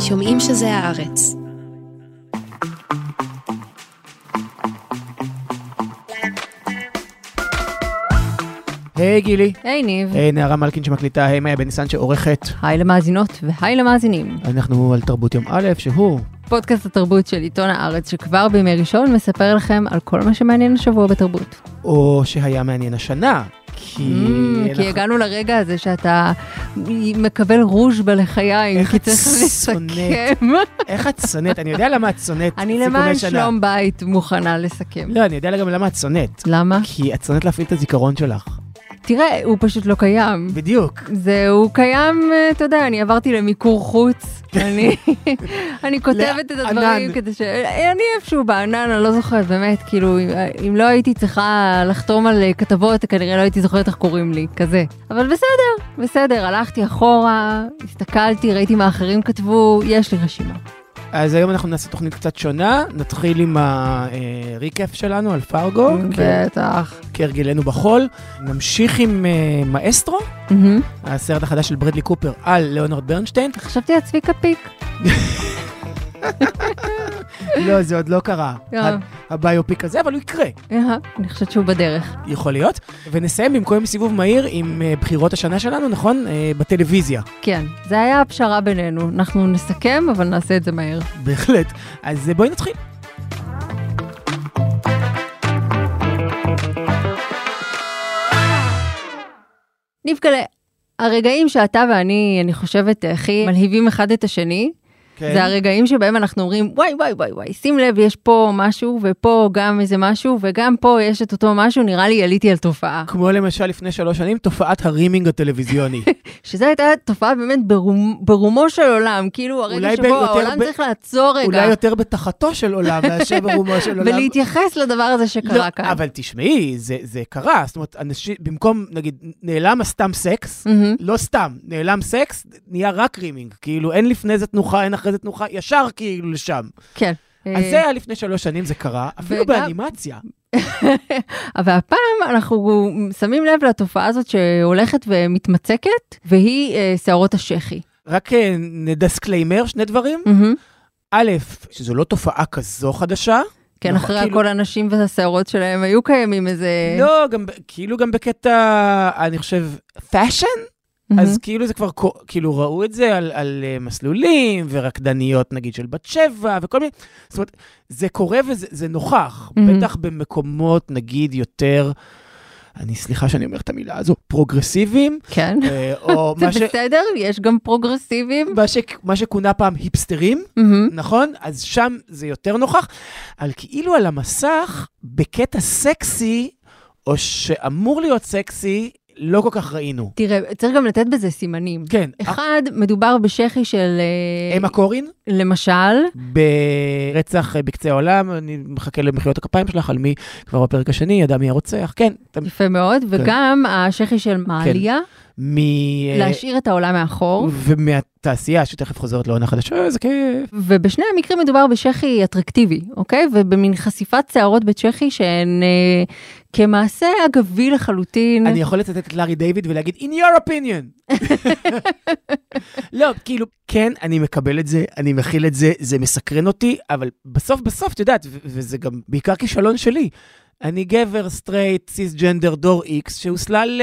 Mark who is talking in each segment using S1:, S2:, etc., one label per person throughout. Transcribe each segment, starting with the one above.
S1: שומעים שזה הארץ.
S2: היי גילי.
S3: היי ניב.
S2: היי נערה מלכין שמקליטה, היי מאיה בן ניסן שעורכת.
S3: היי למאזינות והי למאזינים.
S2: אנחנו על תרבות יום א', שהוא
S3: פודקאסט התרבות של עיתון הארץ, שכבר בימי ראשון מספר לכם על כל מה שמעניין השבוע בתרבות.
S2: או שהיה מעניין השנה. כי...
S3: Mm, כי הגענו לרגע הזה שאתה מקבל רוז' בלחיים, כי צריך. לסכם.
S2: איך את שונאת? אני יודע למה את שונאת
S3: אני למען. שלום בית מוכנה לסכם.
S2: לא, אני יודע גם למה את שונאת.
S3: למה?
S2: כי את שונאת להפעיל את הזיכרון שלך.
S3: תראה, הוא פשוט לא קיים.
S2: בדיוק.
S3: זה, הוא קיים, אה, אתה יודע, אני עברתי למיקור חוץ, אני, אני כותבת את הדברים. כדי ש... אני איפשהו בענן, אני לא זוכרת, באמת, כאילו, אם, אם לא הייתי צריכה לחתום על אה, כתבות, כנראה לא הייתי זוכרת איך קוראים לי, כזה. אבל בסדר, בסדר, הלכתי אחורה, הסתכלתי, ראיתי מה אחרים כתבו, יש לי רשימה.
S2: אז היום אנחנו נעשה תוכנית קצת שונה, נתחיל עם הריקף שלנו על פרגו,
S3: בטח.
S2: כהרגלנו בחול. נמשיך עם אה, מאסטרו,
S3: מהמם.
S2: הסרט החדש של ברדלי קופר על ליאונרד ברנשטיין.
S3: חשבתי על צביקה פיק.
S2: לא, זה עוד לא קרה,
S3: אה.
S2: הביופיק הזה, אבל הוא יקרה,
S3: אהה, אני חושבת שהוא בדרך.
S2: יכול להיות. ונסיים במקום סיבוב מהיר עם אה, בחירות השנה שלנו, נכון? אה, בטלוויזיה,
S3: כן, זה היה הפשרה בינינו. אנחנו נסכם, אבל נעשה את זה מהר.
S2: בהחלט. אז אה, בואי נתחיל.
S3: ניבקלה, הרגעים שאתה ואני, אני חושבת, הכי מלהיבים אחד את השני,
S2: כן.
S3: זה הרגעים שבהם אנחנו אומרים, וואי, וואי, וואי, וואי, שים לב, יש פה משהו, ופה גם איזה משהו, וגם פה יש את אותו משהו, נראה לי עליתי על תופעה.
S2: כמו למשל לפני שלוש שנים, תופעת ה rimming הטלוויזיוני.
S3: שזו הייתה תופעה באמת ברום, ברומו של עולם, כאילו הרגע שבו העולם
S2: ב-
S3: צריך לעצור רגע,
S2: אולי יותר בתחתו של עולם מאשר ברומו של עולם.
S3: ולהתייחס לדבר הזה שקרה
S2: לא,
S3: כאן.
S2: אבל תשמעי, זה, זה קרה, זאת אומרת, אנשים, במקום, נגיד, נעלם הסתם סקס,
S3: מהמם.
S2: לא סתם, נעלם סקס, נהיה רק rimming. כאילו, אין לפני זה תנוחה, אין אחרי זה תנוחה, ישר כאילו לשם.
S3: כן.
S2: אז
S3: אה,
S2: זה היה לפני שלוש שנים, זה קרה, אפילו
S3: וגם-
S2: באנימציה.
S3: אבל הפעם אנחנו שמים לב לתופעה הזאת שהולכת ומתמצקת, והיא אה, שערות השחי.
S2: רק אה, disclaimer, שני דברים.
S3: מהמם.
S2: א', שזו לא תופעה כזו חדשה.
S3: כן,
S2: נכון,
S3: אחרי
S2: כאילו-
S3: הכל הנשים והשערות שלהם היו קיימים איזה...
S2: לא, גם, כאילו גם בקטע, אני חושב, fashion?
S3: מהמם.
S2: אז כאילו זה כבר, כאילו ראו את זה על, על אה, מסלולים ורקדניות נגיד של בת שבע וכל מיני, זאת אומרת, זה קורה וזה זה נוכח,
S3: מהמם.
S2: בטח במקומות נגיד יותר, אני סליחה שאני אומר את המילה הזו, פרוגרסיביים,
S3: כן.
S2: אה, או
S3: זה
S2: ש,
S3: בסדר, יש גם פרוגרסיבים.
S2: מה, ש, מה שכונה פעם היפסטרים,
S3: מהמם.
S2: נכון? אז שם זה יותר נוכח, על כאילו על המסך, בקטע סקסי, או שאמור להיות סקסי, לא כל כך ראינו.
S3: תראה, צריך גם לתת בזה סימנים.
S2: כן,
S3: אחד, מדובר בשחי של... אה,
S2: אמה קורין,
S3: למשל,
S2: ברצח אה, בקצה העולם, אני מחכה למחיאות הכפיים שלך, על מי כבר בפרק השני, ידע מי הרוצח, כן, אתה-
S3: יפה מאוד, וגם השחי של מעליה,
S2: מ... אה,
S3: להשאיר את העולם מאחור.
S2: ומהתעשייה, שתכף חוזרת לעונה חדשה, איזה כיף.
S3: ובשני המקרים מדובר בשחי אטרקטיבי, אוקיי? ובמין חשיפת שערות בצ'כי שהן אה, כמעשה אגבי לחלוטין.
S2: אני יכול לצטט את לארי דיוויד ולהגיד, in your opinion. לא, כאילו, כן, אני מקבל את זה, אני מכיל את זה, זה מסקרן אותי, אבל בסוף בסוף, את יודעת, וזה גם בעיקר כישלון שלי. אני גבר, סטרייט, סיסג'נדר, דור איקס, שהוסלל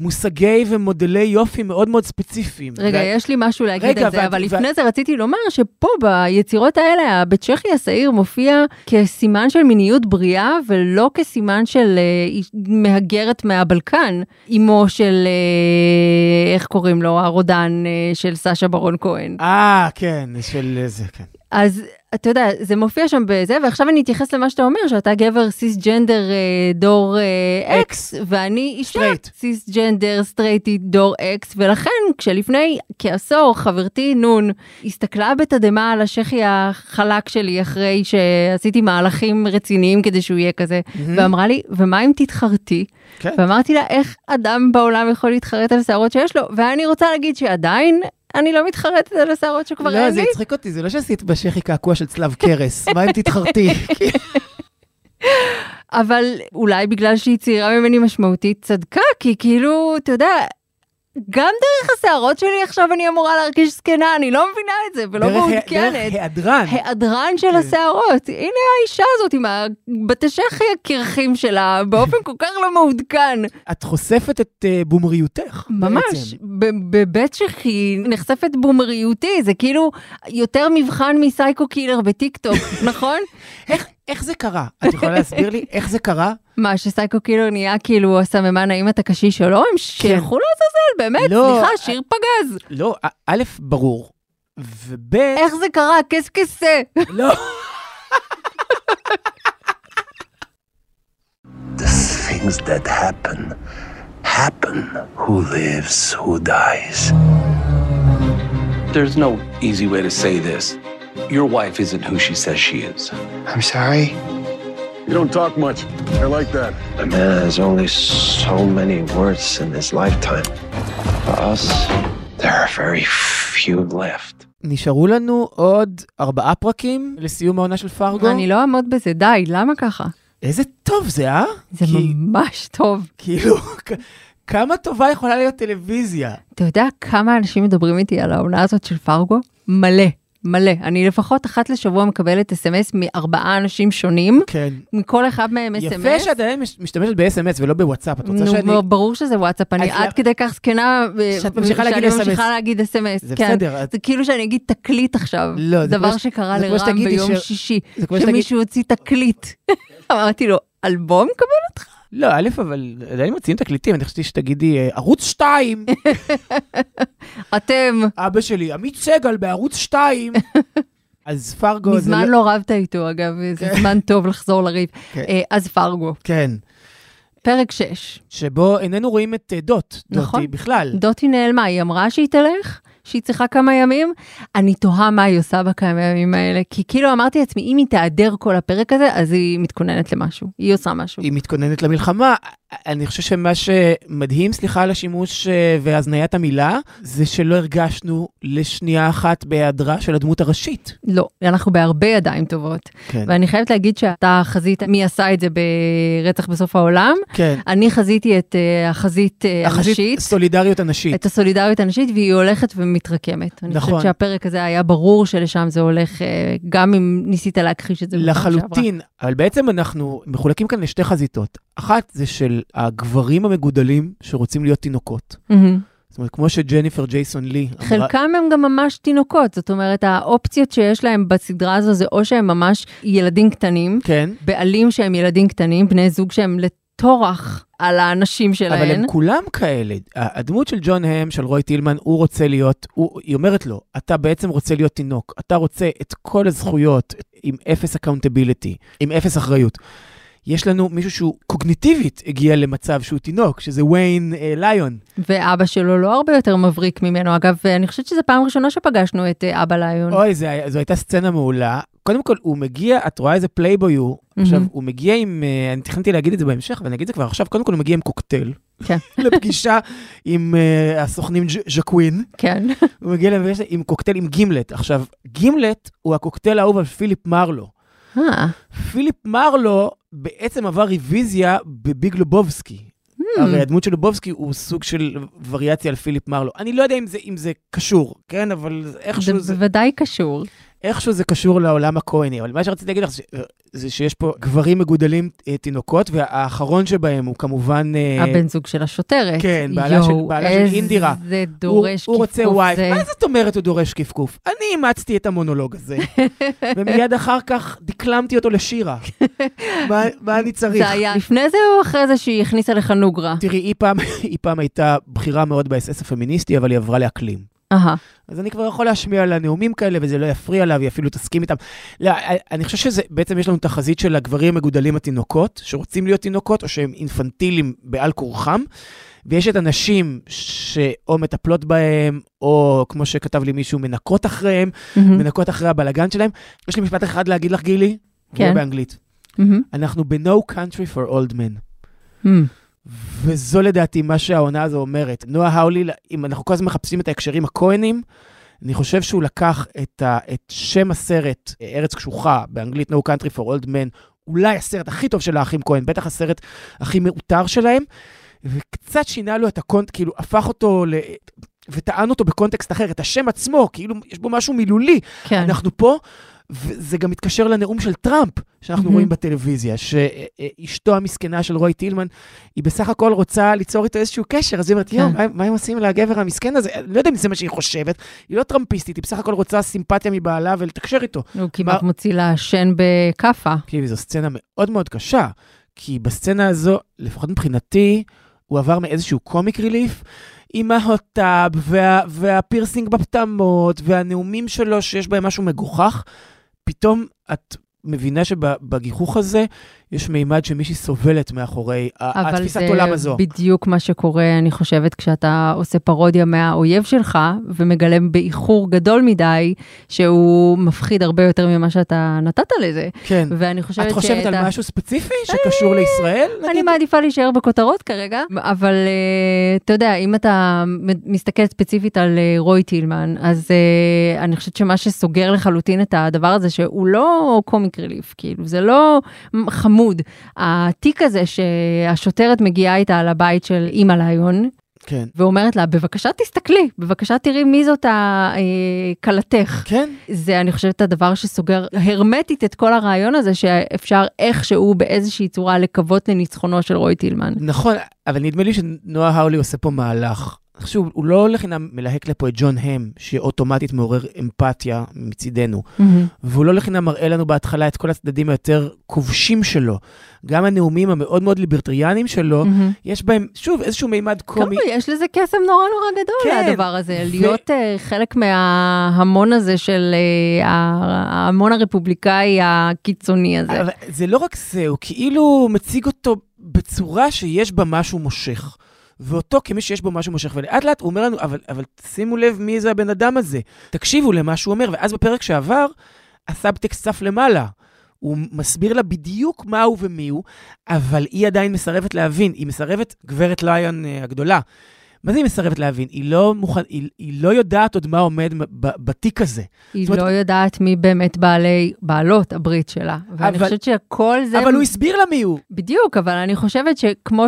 S2: למושגי ומודלי יופי מאוד מאוד ספציפיים.
S3: רגע,
S2: ו-
S3: יש לי משהו להגיד
S2: רגע,
S3: על זה,
S2: ואת-
S3: אבל
S2: ואת-
S3: לפני זה רציתי לומר שפה ביצירות האלה, בית שחי השעיר מופיע כסימן של מיניות בריאה, ולא כסימן של איש- מהגרת מהבלקן, אמו של, אה, איך קוראים לו, הרודן אה, של סשה ברון כהן.
S2: אה, כן, של זה, כן.
S3: אז אתה יודע, זה מופיע שם בזה, ועכשיו אני אתייחס למה שאתה אומר, שאתה גבר סיסג'נדר אה, דור אה, אקס, ואני אישה. סיסג'נדר סטרייטית דור אקס, ולכן כשלפני כעשור חברתי נון הסתכלה בתדהמה על השחי החלק שלי אחרי שעשיתי מהלכים רציניים כדי שהוא יהיה כזה, ואמרה לי, ומה אם תתחרתי?
S2: כן.
S3: ואמרתי לה, איך אדם בעולם יכול להתחרט על שערות שיש לו? ואני רוצה להגיד שעדיין אני לא מתחרטת על השערות שכבר
S2: לא,
S3: אין
S2: זה
S3: לי.
S2: הצחיק אותי, זה לא שעשית בשחי קעקוע של צלב קרס, מה אם תתחרתי?
S3: אבל אולי בגלל שהיא צעירה ממני משמעותית צדקה, כי כאילו, אתה יודע, גם דרך השערות שלי עכשיו אני אמורה להרגיש זקנה, אני לא מבינה את זה ולא מעודכנת.
S2: דרך היעדרן.
S3: היעדרן של
S2: כן.
S3: השערות. הנה האישה הזאת עם הבתשכי הקרחים שלה, באופן כל כך לא מעודכן.
S2: את חושפת את אה, בומריותך.
S3: ממש, בבית שחי נחשפת בומריותי, זה כאילו יותר מבחן מ Psycho Killer בטיקטוק, נכון?
S2: איך, איך זה קרה? את יכולה להסביר לי איך זה קרה?
S3: מה, ש Psycho Killer נהיה כאילו הסממן האם אתה קשיש או לא? הם שילכו לעזאזל, באמת,
S2: לא,
S3: סליחה, שיר פגז.
S2: לא, א- ברור, וב',
S3: איך זה קרה? Qu'est-ce que c'est.
S2: לא.
S1: The things that happen, happen. Who lives, who dies.
S4: There's no easy way to say this. Your wife isn't who she says she is.
S1: I'm sorry?
S5: You don't talk much. I like that.
S1: A man has only so many words in his lifetime. For us, there are very few left.
S2: נשארו לנו עוד ארבעה פרקים לסיום העונה של פרגו.
S3: אני לא אעמוד בזה, די, למה ככה?
S2: איזה טוב זה, אה?
S3: זה
S2: כי-
S3: ממש טוב.
S2: כאילו, כמה טובה יכולה להיות טלוויזיה.
S3: אתה יודע כמה אנשים מדברים איתי על העונה הזאת של פרגו? מלא, מלא. אני לפחות אחת לשבוע מקבלת אס.אם.אס מארבעה אנשים שונים,
S2: כן.
S3: מכל אחד מהם אס.אם.אס.
S2: יפה שאת עדיין מש- משתמשת ב-SMS ולא בוואטסאפ. את רוצה
S3: נו,
S2: שאני...
S3: ברור שזה וואטסאפ, אני עד כדי כך זקנה,
S2: שאת ממשיכה להגיד
S3: שאני
S2: SMS.
S3: ממשיכה להגיד אס.אם.אס.
S2: זה
S3: כן.
S2: בסדר, את-
S3: זה כאילו שאני אגיד תקליט עכשיו.
S2: לא, זה
S3: דבר שקרה לרם ביום
S2: ש-
S3: שישי,
S2: זה כמו שתגיד-
S3: שמישהו הוציא תקליט. אמרתי לו, אלבום קבל אותך?
S2: לא, א', אבל עדיין מוציאים תקליטים, אני חשבתי שתגידי אה, ערוץ 2,
S3: אתם,
S2: אבא שלי, עמית סגל בערוץ 2. אז פרגו
S3: מזמן לא רבת איתו אגב, זה זמן טוב לחזור לריב.
S2: כן.
S3: אה, אז פרגו,
S2: כן.
S3: פרק 6.
S2: שבו איננו רואים את אה, דוט.
S3: נכון.
S2: דוטי בכלל.
S3: דוטי נעלמה, היא אמרה שהיא תלך, שהיא צריכה כמה ימים. אני תוהה מה היא עושה בכמה ימים האלה, כי כאילו אמרתי לעצמי, אם היא תיעדר כל הפרק הזה, אז היא מתכוננת למשהו, היא עושה משהו.
S2: היא מתכוננת למלחמה. אני חושב שמה שמדהים, סליחה על השימוש אה, והזניית המילה, זה שלא הרגשנו לשנייה אחת בהיעדרה של הדמות הראשית.
S3: לא, אנחנו בהרבה ידיים טובות.
S2: כן.
S3: ואני חייבת להגיד שאתה חזית, מי עשה את זה ברצח בסוף העולם?
S2: כן.
S3: אני חזיתי את אה, החזית אה,
S2: החזית
S3: הנשית.
S2: סולידריות הנשית.
S3: את הסולידריות הנשית, והיא הולכת ומתרקמת. אני
S2: נכון.
S3: חושבת שהפרק הזה היה ברור שלשם זה הולך, אה, גם אם ניסית להכחיש את זה.
S2: לחלוטין, אבל בעצם אנחנו מחולקים כאן לשתי חזיתות. אחת זה של הגברים המגודלים שרוצים להיות תינוקות.
S3: מהמם.
S2: זאת אומרת, כמו שג'ניפר ג'ייסון לי אמרה,
S3: חלקם הם גם ממש תינוקות, זאת אומרת, האופציות שיש להם בסדרה הזו זה או שהם ממש ילדים קטנים,
S2: כן,
S3: בעלים שהם ילדים קטנים, בני זוג שהם לטורח על האנשים שלהם.
S2: אבל הם כולם כאלה. הדמות של ג'ון האם, של רוי טילמן, הוא רוצה להיות, הוא, היא אומרת לו, אתה בעצם רוצה להיות תינוק, אתה רוצה את כל הזכויות עם אפס accountability, עם אפס אחריות. יש לנו מישהו שהוא קוגניטיבית הגיע למצב שהוא תינוק, שזה ויין אה, ליון.
S3: ואבא שלו לא הרבה יותר מבריק ממנו. אגב, אני חושבת שזו פעם ראשונה שפגשנו את אה, אבא ליון.
S2: אוי, זה, זו הייתה סצנה מעולה. קודם כל, הוא מגיע, את רואה איזה פלייבוי הוא. עכשיו, הוא מגיע עם, אה, אני תכננתי להגיד את זה בהמשך, ואני אגיד את זה כבר עכשיו, קודם כל הוא מגיע עם קוקטייל.
S3: כן.
S2: לפגישה עם אה, הסוכנים ז'קווין.
S3: כן.
S2: הוא מגיע לפגישה עם קוקטייל עם גימלט. עכשיו, גימלט הוא הקוקטייל האהוב על פיליפ מרלו.
S3: אה,
S2: פיליפ מרלו בעצם עבר ריוויזיה בביג לובובסקי. הרי הדמות של לובובסקי הוא סוג של וריאציה על פיליפ מרלו. אני לא יודע אם זה, אם זה קשור, כן? אבל איכשהו
S3: זה
S2: זה,
S3: בוודאי קשור.
S2: איכשהו זה קשור לעולם הכהני. אבל מה שרציתי להגיד לך זה, זה שיש פה גברים מגודלים אה, תינוקות, והאחרון שבהם הוא כמובן... אה,
S3: הבן זוג של השוטרת.
S2: כן, בעלה של- בעלה של אינדירה.
S3: איזה
S2: הוא,
S3: דורש
S2: הוא רוצה וייף.
S3: זה.
S2: מה זאת אומרת הוא דורש כפכוף? אני אימצתי את המונולוג הזה, ומיד אחר כך דקלמתי אותו לשירה. מה, מה אני צריך?
S3: זה היה לפני זה או אחרי זה שהיא הכניסה לך נוגרה?
S2: תראי, היא פעם, היא פעם הייתה בכירה מאוד באס.אס הפמיניסטי, אבל היא עברה לאקלים.
S3: אהה.
S2: אז אני כבר יכול להשמיע לה נאומים כאלה, וזה לא יפריע לה, והיא אפילו תסכים איתם. לא, אני חושב שזה, בעצם יש לנו תחזית של הגברים המגודלים התינוקות, שרוצים להיות תינוקות, או שהם אינפנטילים בעל כורחם, ויש את הנשים שאו מטפלות בהם, או כמו שכתב לי מישהו, מנקות אחריהם,
S3: מהמם.
S2: מנקות אחרי הבלגן שלהם. יש לי משפט אחד להגיד לך, גילי,
S3: כן.
S2: כן. באנגלית.
S3: מהמם.
S2: אנחנו ב-No country for old men.
S3: מהמם.
S2: וזו לדעתי מה שהעונה הזו אומרת. נועה האולי, אם אנחנו כל הזמן מחפשים את ההקשרים הכהנים, אני חושב שהוא לקח את, ה, את שם הסרט, ארץ קשוחה, באנגלית No Country for Old Men, אולי הסרט הכי טוב של האחים כהן, בטח הסרט הכי מעוטר שלהם, וקצת שינה לו את הקונט, כאילו, הפך אותו ל... וטען אותו בקונטקסט אחר, את השם עצמו, כאילו, יש בו משהו מילולי.
S3: כן.
S2: אנחנו פה, וזה גם מתקשר לנאום של טראמפ, שאנחנו
S3: מהמם.
S2: רואים בטלוויזיה, שאשתו המסכנה של רוי טילמן, היא בסך הכל רוצה ליצור איתו איזשהו קשר, אז היא אומרת,
S3: כן.
S2: יואו, מה- מה הם עושים לגבר המסכן הזה? אני לא יודע אם זה מה שהיא חושבת, היא לא טראמפיסטית, היא בסך הכל רוצה סימפתיה מבעלה ולתקשר איתו.
S3: הוא כמעט מוציא לה שן בכאפה.
S2: תקשיבי, זו סצנה מאוד מאוד קשה, כי בסצנה הזו, לפחות מבחינתי, הוא עבר מאיזשהו קומיק ריליף, עם ההוטאב וה, והפירסינג בפטמות והנאומים שלו שיש בהם משהו מגוחך, פתאום את מבינה שבגיחוך הזה יש מימד שמישהי סובלת מאחורי
S3: אבל
S2: התפיסת
S3: זה
S2: עולם הזו.
S3: בדיוק מה שקורה, אני חושבת, כשאתה עושה פרודיה מהאויב שלך, ומגלם באיחור גדול מדי, שהוא מפחיד הרבה יותר ממה שאתה נתת לזה.
S2: כן.
S3: ואני חושבת
S2: את חושבת על משהו ספציפי שקשור לישראל?
S3: אני? מעדיפה להישאר בכותרות כרגע, אבל uh, אתה יודע, אם אתה מסתכל ספציפית על uh, רוי טילמן, אז אני חושבת שמה שסוגר לחלוטין את הדבר הזה, שהוא לא קומיק ריליף, כאילו, זה לא מ- חמוד. התיק הזה שהשוטרת מגיעה איתה על הבית של אימא ליון,
S2: כן.
S3: ואומרת לה, בבקשה תסתכלי, בבקשה תראי מי זאת הכלתך.
S2: כן?
S3: זה, אני חושבת, הדבר שסוגר הרמטית את כל הרעיון הזה, שאפשר איכשהו באיזושהי צורה לקוות לניצחונו של רוי טילמן.
S2: נכון, אבל נדמה לי שנועה האולי עושה פה מהלך. שוב, הוא לא לחינם מלהק לפה את ג'ון הם, שאוטומטית מעורר אמפתיה מצידנו. והוא לא לחינם מראה לנו בהתחלה את כל הצדדים היותר כובשים שלו. גם הנאומים המאוד מאוד ליברטריאנים שלו, יש בהם, שוב, איזשהו מימד קומי.
S3: כמה, יש לזה קסם נורא נורא גדול,
S2: כן,
S3: הדבר הזה,
S2: ו-
S3: להיות אה, חלק מההמון הזה של ה- ההמון הרפובליקאי הקיצוני הזה.
S2: אבל זה לא רק זה, הוא כאילו מציג אותו בצורה שיש בה משהו מושך. ואותו כמי שיש בו משהו מושך, ולאט לאט הוא אומר לנו, אבל, אבל שימו לב מי זה הבן אדם הזה. תקשיבו למה שהוא אומר, ואז בפרק שעבר, הסאבטקסט צף למעלה. הוא מסביר לה בדיוק מה הוא ומי הוא, אבל היא עדיין מסרבת להבין. היא מסרבת, גברת ליון אה, הגדולה, מה זה היא מסרבת להבין? היא לא, מוכן, היא, היא לא יודעת עוד מה עומד בתיק הזה.
S3: היא
S2: אומרת-
S3: לא יודעת מי באמת בעלי, בעלות הברית שלה. ואני
S2: אבל-
S3: חושבת שכל זה...
S2: אבל הוא הסביר לה מי הוא.
S3: בדיוק, אבל אני חושבת שכמו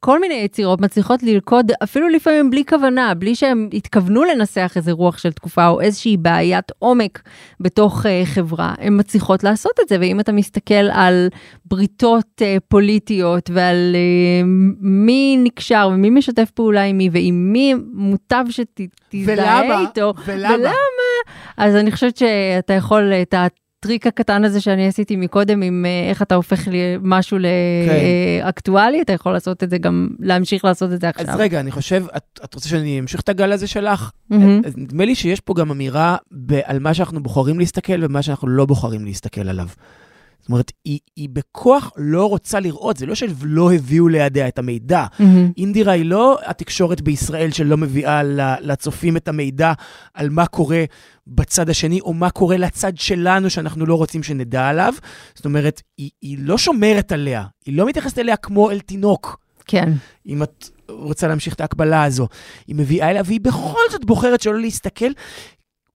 S3: שכל מיני יצירות מצליחות ללכוד, אפילו לפעמים בלי כוונה, בלי שהם התכוונו לנסח איזה רוח של תקופה או איזושהי בעיית עומק בתוך uh, חברה, הן מצליחות לעשות את זה. ואם אתה מסתכל על בריתות uh, פוליטיות ועל uh, מי נקשר ומי משתף פעולה עם מי ועם מי מוטב שתזדהה
S2: ולמה?
S3: איתו,
S2: ולמה?
S3: ולמה? אז אני חושבת שאתה יכול את הטריק הקטן הזה שאני עשיתי מקודם, עם אה, איך אתה הופך משהו לאקטואלי, אתה יכול לעשות את זה גם, להמשיך לעשות את זה עכשיו.
S2: אז רגע, אני חושב, את, את רוצה שאני אמשיך את הגל הזה שלך? אז נדמה לי שיש פה גם אמירה על מה שאנחנו בוחרים להסתכל ומה שאנחנו לא בוחרים להסתכל עליו. זאת אומרת, היא, היא בכוח לא רוצה לראות, זה לא שלא הביאו לידיה את המידע.
S3: מהמם.
S2: אינדירה היא לא התקשורת בישראל שלא מביאה לצופים את המידע על מה קורה בצד השני, או מה קורה לצד שלנו שאנחנו לא רוצים שנדע עליו. זאת אומרת, היא, היא לא שומרת עליה, היא לא מתייחסת אליה כמו אל תינוק.
S3: כן.
S2: אם את רוצה להמשיך את ההקבלה הזו. היא מביאה אליה, והיא בכל זאת בוחרת שלא להסתכל,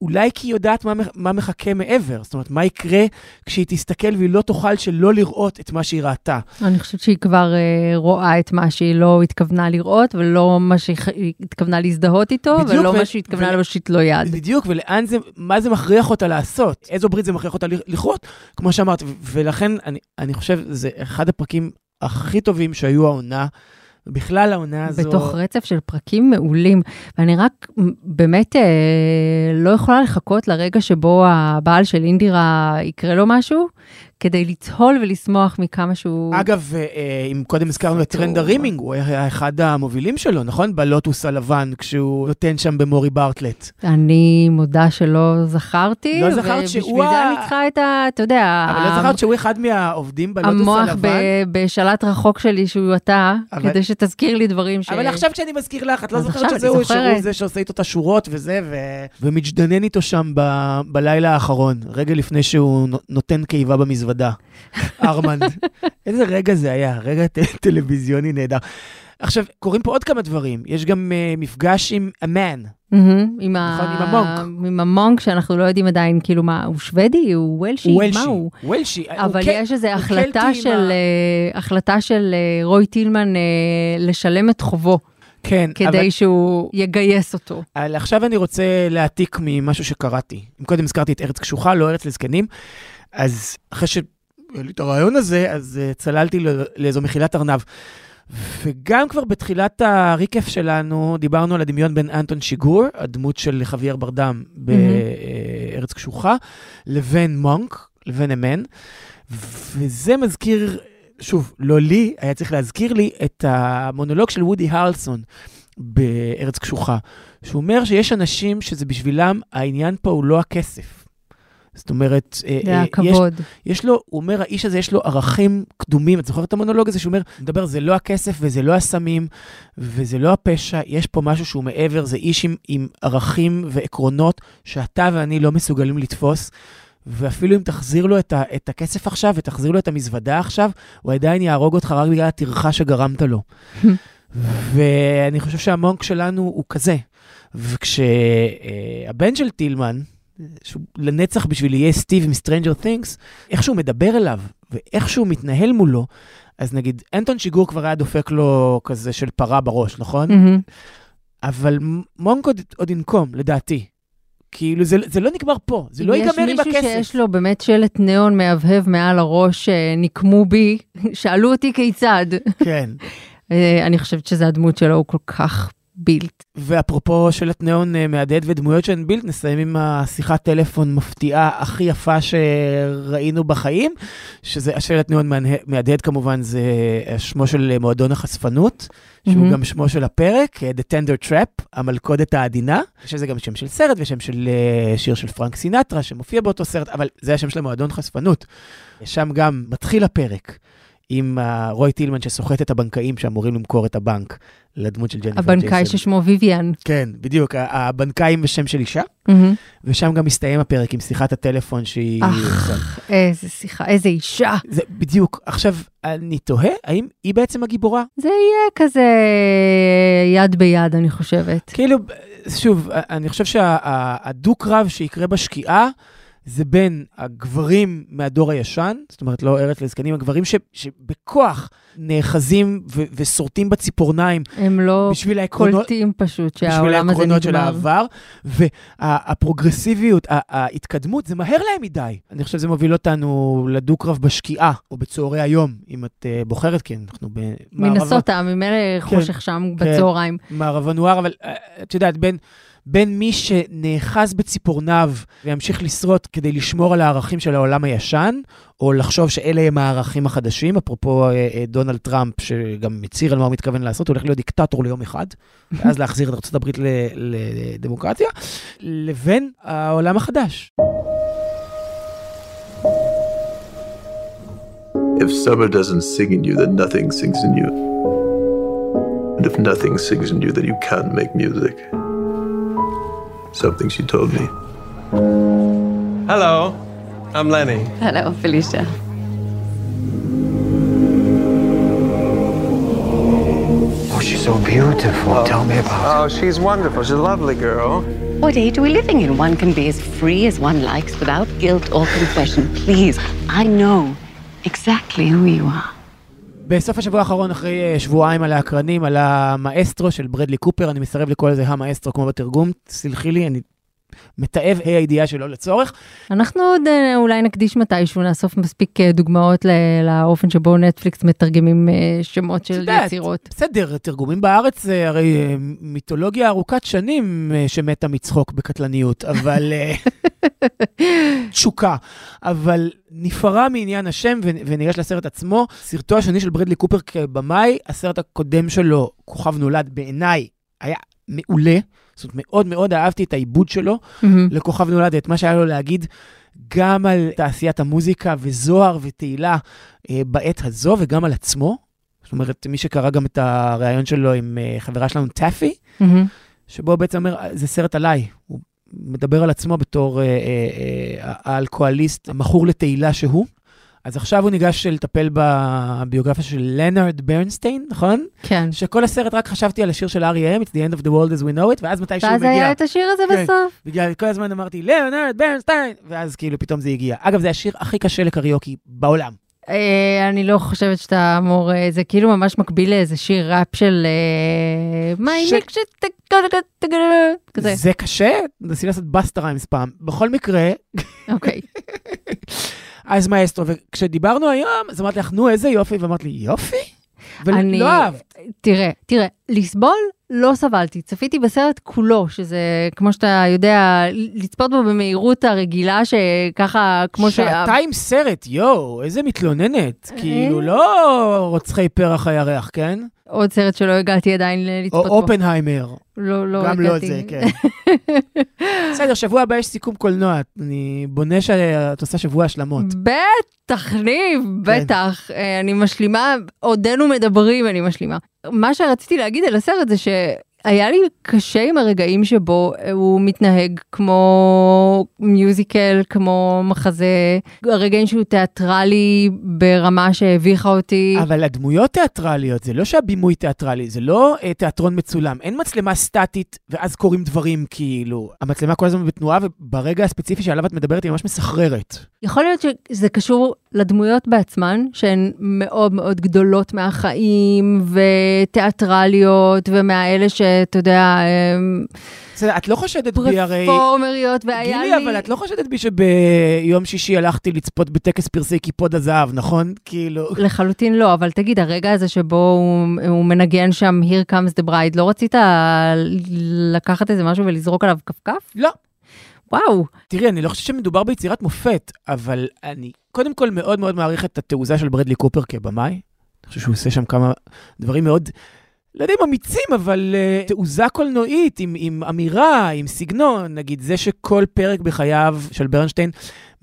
S2: אולי כי היא יודעת מה, מה מחכה מעבר. זאת אומרת, מה יקרה כשהיא תסתכל והיא לא תוכל שלא לראות את מה שהיא ראתה.
S3: אני חושבת שהיא כבר אה, רואה את מה שהיא לא התכוונה לראות, ולא מה שהיא התכוונה להזדהות איתו,
S2: בדיוק,
S3: ולא
S2: ו-
S3: מה שהיא התכוונה
S2: ו-
S3: להושיט לו יד.
S2: בדיוק, ולאן זה, מה זה מכריח אותה לעשות? איזו ברית זה מכריח אותה לכרות, כמו שאמרת. ולכן, אני, אני חושב, זה אחד הפרקים הכי טובים שהיו העונה, ובכלל העונה הזו...
S3: בתוך רצף של פרקים מעולים. ואני רק באמת אה, לא יכולה לחכות לרגע שבו הבעל של אינדירה יקרה לו משהו, כדי לצהול ולשמוח מכמה שהוא...
S2: אגב, אה, אה, אם קודם הזכרנו את טרנד.
S3: ה
S2: rimming, הוא היה אחד המובילים שלו, נכון? בלוטוס הלבן, כשהוא נותן שם במורי בארטלט.
S3: אני מודה שלא זכרתי.
S2: לא זכרת שהוא
S3: ובשביל זה אני צריכה את ה... אתה יודע...
S2: אבל לא זכרת שהוא אחד מהעובדים בלוטוס
S3: המוח
S2: הלבן?
S3: ב- בשלט רחוק שלי שהוא אתה, כדי שתזכיר לי דברים ש...
S2: אבל עכשיו כשאני מזכיר לך, את לא זוכרת
S3: עכשיו
S2: שזה
S3: אני
S2: הוא, שהוא. זה שעושה איתו את השורות וזה, ומתג'דנן איתו שם ב- בלילה האחרון, רגע לפני שהוא נו- נותן קיבה במזוודה. ארמנד. איזה רגע זה היה, רגע טלוויזיוני נהדר. עכשיו, קורים פה עוד כמה דברים. יש גם uh, מפגש עם אמן,
S3: מהמם, עם ה-
S2: נכון, עם המונק.
S3: עם המונק, שאנחנו לא יודעים עדיין, כאילו מה, הוא שוודי? הוא וולשי?
S2: הוא
S3: מה
S2: וולשי,
S3: הוא?
S2: וולשי. הוא
S3: אבל
S2: קל-
S3: יש איזו
S2: הוא
S3: החלטה של,
S2: ה-
S3: אה, החלטה של אה, רוי טילמן אה, לשלם את חובו,
S2: כן, אבל
S3: כדי שהוא יגייס אותו.
S2: אבל עכשיו אני רוצה להעתיק ממשהו שקראתי. אם קודם הזכרתי את ארץ קשוחה, לא ארץ לזקנים, אז אחרי שהיה לי את הרעיון הזה, אז uh, צללתי לאיזו מחילת ארנב. וגם כבר בתחילת הריקף שלנו, דיברנו על הדמיון בין אנטון שיגור, הדמות של חוויאר ברדם בארץ קשוחה, לבין מונק, לבין אמן. וזה מזכיר, שוב, לא לי, היה צריך להזכיר לי את המונולוג של וודי הרלסון בארץ קשוחה, שהוא אומר שיש אנשים שזה בשבילם, העניין פה הוא לא הכסף. זאת אומרת, אה,
S3: זה
S2: אה, יש. יש לו, הוא אומר, האיש הזה יש לו ערכים קדומים. את זוכרת את המונולוג הזה שהוא אומר, מדבר, זה לא הכסף וזה לא הסמים וזה לא הפשע, יש פה משהו שהוא מעבר, זה איש עם, עם ערכים ועקרונות שאתה ואני לא מסוגלים לתפוס. ואפילו אם תחזיר לו את, ה, את הכסף עכשיו ותחזיר לו את המזוודה עכשיו, הוא עדיין יהרוג אותך רק בגלל הטרחה שגרמת לו. ואני חושב שהמונק שלנו הוא כזה. וכשהבן של טילמן, שהוא לנצח בשביל יהיה סטיב מ-Stranger Things, איך שהוא מדבר אליו ואיך שהוא מתנהל מולו, אז נגיד, אנטון שיגור כבר היה דופק לו כזה של פרה בראש, נכון?
S3: מהמם.
S2: אבל מונק עוד, עוד ינקום, לדעתי. כאילו, זה, זה לא נגמר פה, זה לא ייגמר עם
S3: יש מישהו
S2: הכסף.
S3: שיש לו באמת שלט ניאון מהבהב מעל הראש, אה, נקמו בי, שאלו אותי כיצד.
S2: כן.
S3: אה, אני חושבת שזה הדמות שלו, הוא כל כך בילט.
S2: ואפרופו שלט ניאון אה, מהדהד ודמויות שהן בילט, נסיים עם השיחת טלפון מפתיעה הכי יפה שראינו בחיים, שזה השלט ניאון מהדהד כמובן, זה שמו של מועדון החשפנות, שהוא
S3: מהמם.
S2: גם שמו של הפרק, אה, The Tender Trap, המלכודת העדינה, שזה גם שם של סרט ושם של אה, שיר של פרנק סינטרה שמופיע באותו סרט, אבל זה השם של המועדון חשפנות. שם גם מתחיל הפרק. עם אה, רוי טילמן שסוחט את הבנקאים שאמורים למכור את הבנק לדמות של ג'ניפר
S3: הבנקאי ששמו ויויאן.
S2: כן, בדיוק, הבנקאי עם שם של אישה,
S3: מהמם.
S2: ושם גם מסתיים הפרק עם שיחת הטלפון שהיא...
S3: אך, איזה שיחה, איזה אישה.
S2: זה בדיוק. עכשיו, אני תוהה, האם היא בעצם הגיבורה?
S3: זה יהיה כזה יד ביד, אני חושבת.
S2: כאילו, שוב, אני חושב שהדו-קרב שיקרה בשקיעה, זה בין הגברים מהדור הישן, זאת אומרת, לא ארץ לזקנים, הגברים ש, שבכוח נאחזים ו- ושורטים בציפורניים
S3: הם לא
S2: בשביל העקרונות,
S3: קולטים פשוט
S2: בשביל
S3: שהעולם הזה
S2: העקרונות של
S3: נגמר.
S2: העבר, והפרוגרסיביות, ההתקדמות, זה מהר להם מדי. אני חושב שזה מוביל אותנו לדו-קרב בשקיעה, או בצהרי היום, אם את uh, בוחרת, כי אנחנו במערבה,
S3: מנסוטה, ממילא חושך שם
S2: כן.
S3: בצהריים.
S2: מערבה נואר, אבל uh, את יודעת, בין... בין מי שנאחז בציפורניו וימשיך לשרוט כדי לשמור על הערכים של העולם הישן, או לחשוב שאלה הם הערכים החדשים, אפרופו אה, אה, דונלד טראמפ, שגם מצהיר על מה הוא מתכוון לעשות, הוא הולך להיות דיקטטור ליום אחד, ואז להחזיר את ארה"ב לדמוקרטיה, לבין העולם החדש.
S6: If summer doesn't sing in you, then nothing sings in you. And if nothing sings in you, then you can't make music. Something she told me.
S7: Hello, I'm Lenny.
S8: Hello, Felicia.
S1: Oh, she's so beautiful. Oh. Tell me about her.
S7: Oh, she's wonderful. She's a lovely girl.
S8: What age are we living in? One can be as free as one likes without guilt or confession. Please, I know exactly who you are.
S2: בסוף השבוע האחרון, אחרי אה, שבועיים על האקרנים, על המאסטרו של ברדלי קופר, אני מסרב לקרוא לזה המאסטרו כמו בתרגום, סלחי לי, אני מתעב ה' הידיעה שלא לצורך.
S3: אנחנו עוד אה, אולי נקדיש מתישהו, נאסוף מספיק אה, דוגמאות לאופן שבו נטפליקס מתרגמים אה, שמות של
S2: יודעת,
S3: יצירות.
S2: בסדר, תרגומים בארץ זה הרי מיתולוגיה ארוכת שנים שמתה מצחוק בקטלניות, אבל... תשוקה. אבל נפרע מעניין השם וניגש לסרט עצמו. סרטו השני של ברדלי קופר כבמאי, הסרט הקודם שלו, כוכב נולד, בעיניי היה מעולה. זאת אומרת, מאוד מאוד אהבתי את העיבוד שלו
S3: מהמם.
S2: לכוכב נולד, את מה שהיה לו להגיד גם על תעשיית המוזיקה וזוהר ותהילה אה, בעת הזו, וגם על עצמו. זאת אומרת, מי שקרא גם את הריאיון שלו עם אה, חברה שלנו, טאפי,
S3: מהמם.
S2: שבו בעצם אומר, זה סרט עליי. הוא מדבר על עצמו בתור אה, אה, אה, האלכוהוליסט, המכור לתהילה שהוא, אז עכשיו הוא ניגש לטפל בביוגרפיה של לנארד ברנסטיין, נכון?
S3: כן.
S2: שכל הסרט רק חשבתי על השיר של R.E.M, It's the end of the world as we know it, ואז מתי שהוא
S3: ואז
S2: מגיע.
S3: היה את השיר הזה
S2: כן.
S3: בסוף.
S2: בגלל כל הזמן אמרתי, ליאונרד ברנסטיין, ואז כאילו פתאום זה הגיע. אגב, זה השיר הכי קשה לקריוקי בעולם.
S3: אה, אני לא חושבת שאתה אמור, אה, זה כאילו ממש מקביל לאיזה שיר ראפ של...
S2: זה קשה? נסי לעשות בסטה ריימס פעם. בכל מקרה,
S3: אוקיי.
S2: אז מאסטרו, וכשדיברנו היום, אז אמרתי לך, נו, איזה יופי, ואמרת לי, יופי?
S3: אני-
S2: ולא אהבת.
S3: תראה, תראה, לסבול לא סבלתי. צפיתי בסרט כולו, שזה, כמו שאתה יודע, לצפות בו במהירות הרגילה, שככה, כמו ש...
S2: שעתיים סרט, יואו, איזה מתלוננת. כאילו, לא רוצחי פרח הירח, כן?
S3: עוד סרט שלא הגעתי עדיין
S2: או
S3: לצפות בו.
S2: אופנהיימר.
S3: לא, לא
S2: גם לא
S3: הגעתי.
S2: זה, כן. בסדר, שבוע הבא יש סיכום קולנוע. אני בונה שאת עושה שבוע השלמות.
S3: בטח, ניב,
S2: כן.
S3: בטח. אה, אני משלימה, עודנו מדברים, אני משלימה. מה שרציתי להגיד על הסרט זה שהיה לי קשה עם הרגעים שבו אה, הוא מתנהג כמו מיוזיקל, כמו מחזה, הרגעים שהוא תיאטרלי ברמה שהביכה אותי.
S2: אבל הדמויות תיאטרליות, זה לא שהבימוי תיאטרלי, זה לא אה, תיאטרון מצולם. אין מצלמה סטטית ואז קורים דברים כאילו. המצלמה כל הזמן בתנועה, וברגע הספציפי שעליו את מדברת היא ממש מסחררת.
S3: יכול להיות שזה קשור לדמויות בעצמן, שהן מאוד מאוד גדולות מהחיים, ותיאטרליות, ומהאלה שאתה יודע,
S2: בסדר, את לא חושדת בי הרי...
S3: פרפורמריות, והיה
S2: גילי,
S3: לי...
S2: אבל את לא חושדת בי שביום שישי הלכתי לצפות בטקס פרסי קיפוד הזהב, נכון? כאילו...
S3: לחלוטין לא, אבל תגיד, הרגע הזה שבו הוא, הוא מנגן שם Here comes the bride, לא רצית לקחת איזה משהו ולזרוק עליו כפכף?
S2: לא.
S3: וואו,
S2: תראי, אני לא חושב שמדובר ביצירת מופת, אבל אני קודם כל מאוד מאוד מעריך את התעוזה של ברדלי קופר כבמאי. אני חושב שהוא עושה שם כמה דברים מאוד, לא יודע אם אמיצים, אבל uh, תעוזה קולנועית, עם, עם אמירה, עם סגנון. נגיד, זה שכל פרק בחייו של ברנשטיין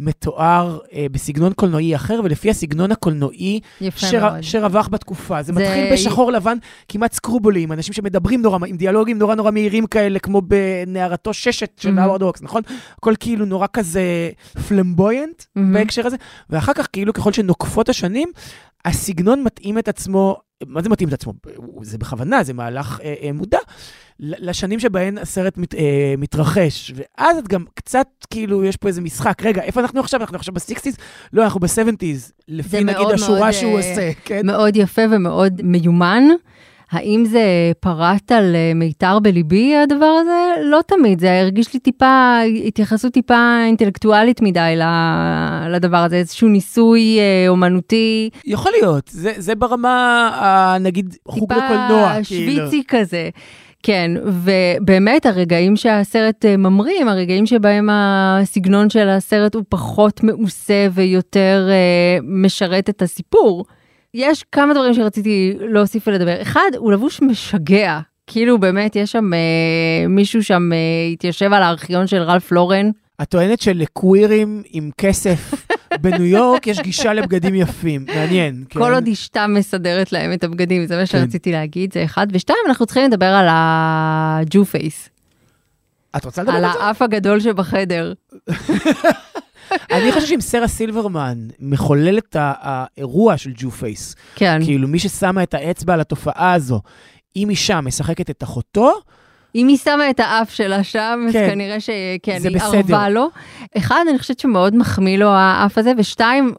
S2: מתואר אה, בסגנון קולנועי אחר, ולפי הסגנון הקולנועי שר. שרווח בתקופה. זה,
S3: זה-
S2: מתחיל בשחור לבן, כמעט screwball י, עם אנשים שמדברים נורא, עם דיאלוגים נורא נורא מהירים כאלה, כמו בנערתו ששת של
S3: מהמם.
S2: האוורד הוקס, נכון? הכל כאילו נורא כזה flamboyant
S3: מהמם.
S2: בהקשר הזה, ואחר כך כאילו ככל שנוקפות השנים, הסגנון מתאים את עצמו, מה זה מתאים את עצמו? זה בכוונה, זה מהלך אה, אה, מודע, לשנים שבהן הסרט מת, אה, מתרחש. ואז את גם קצת, כאילו, יש פה איזה משחק. רגע, איפה אנחנו עכשיו? אנחנו עכשיו ב sixties? לא, אנחנו בסבנטיז. לפי נגיד
S3: מאוד
S2: השורה
S3: מאוד,
S2: שהוא
S3: אה,
S2: עושה, כן?
S3: מאוד יפה ומאוד מיומן. האם זה פרט על אה, מיתר בליבי הדבר הזה? לא תמיד, זה הרגיש לי טיפה, התייחסות טיפה אינטלקטואלית מדי לדבר הזה, איזשהו ניסוי אה, אומנותי,
S2: יכול להיות, זה, זה ברמה, ה, נגיד, חוג לקולנוע,
S3: טיפה
S2: כאילו.
S3: שוויצי כזה. כן, ובאמת הרגעים שהסרט אה, ממרים, הרגעים שבהם הסגנון של הסרט הוא פחות מעושה ויותר אה, משרת את הסיפור. יש כמה דברים שרציתי להוסיף ולדבר. אחד, הוא לבוש משגע. כאילו באמת יש שם אה, מישהו שם אה, התיישב על הארכיון של רלף לורן.
S2: את טוענת שלקווירים עם כסף בניו יורק יש גישה לבגדים יפים, מעניין. כן?
S3: כל עוד אשתה מסדרת להם את הבגדים, זה מה
S2: כן.
S3: שרציתי להגיד, זה אחד. ושתיים, אנחנו צריכים לדבר על הג'ו פייס,
S2: את רוצה לדבר
S3: על
S2: על זה?
S3: האף הגדול שבחדר.
S2: אני חושב שאם סרה סילברמן מחולל את האירוע של Jew face,
S3: כן.
S2: כאילו מי ששמה את האצבע על התופעה הזו, אם אישה משחקת את אחותו,
S3: אם היא שמה את האף שלה שם, אז
S2: כן.
S3: כנראה שכן, היא
S2: בסדר.
S3: ערבה לו. אחד, אני חושבת שמאוד מחמיא לו האף הזה, ושתיים,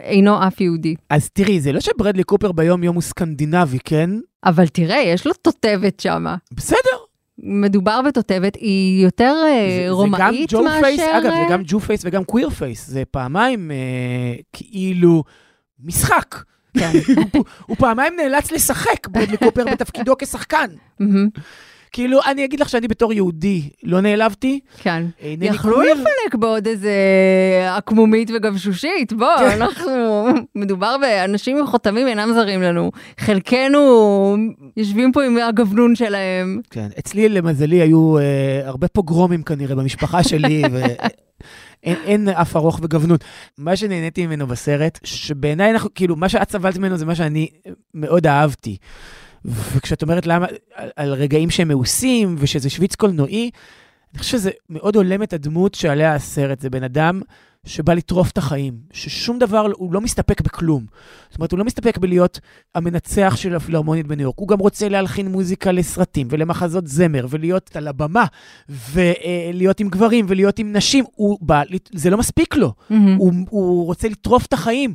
S3: אינו אף יהודי.
S2: אז תראי, זה לא שברדלי קופר ביום יום הוא סקנדינבי, כן?
S3: אבל תראה, יש לו תותבת שמה.
S2: בסדר.
S3: מדובר בתותבת, היא יותר אה,
S2: זה-
S3: רומאית
S2: זה
S3: מאשר...
S2: face, אגב, זה
S3: אה,
S2: גם Jew face וגם queer face, זה פעמיים אה, כאילו משחק.
S3: כן.
S2: הוא, הוא פעמיים נאלץ לשחק ברדלי קופר בתפקידו כשחקן. כאילו, אני אגיד לך שאני בתור יהודי לא נעלבתי,
S3: כן. יכלו. לפלק בעוד איזה עקמומית וגבשושית, בוא,
S2: כן.
S3: אנחנו, מדובר באנשים עם חוטמים אינם זרים לנו. חלקנו יושבים פה עם הגבנון שלהם.
S2: כן, אצלי למזלי היו אה, הרבה פוגרומים כנראה במשפחה שלי, ואין אין אף ארוך וגבנות. מה שנהניתי ממנו בסרט, שבעיניי אנחנו, כאילו, מה שאת סבלת ממנו זה מה שאני מאוד אהבתי. וכשאת אומרת למה, על, על רגעים שהם מעושים, ושזה שוויץ קולנועי, אני חושב שזה מאוד הולם את הדמות שעליה הסרט. זה בן אדם שבא לטרוף את החיים, ששום דבר, הוא לא מסתפק בכלום. זאת אומרת, הוא לא מסתפק בלהיות המנצח של הפילהרמונית בניו יורק, הוא גם רוצה להלחין מוזיקה לסרטים ולמחזות זמר, ולהיות על הבמה, ולהיות עם גברים ולהיות עם נשים, הוא בא, זה לא מספיק לו,
S3: מהמם.
S2: הוא, הוא רוצה לטרוף את החיים.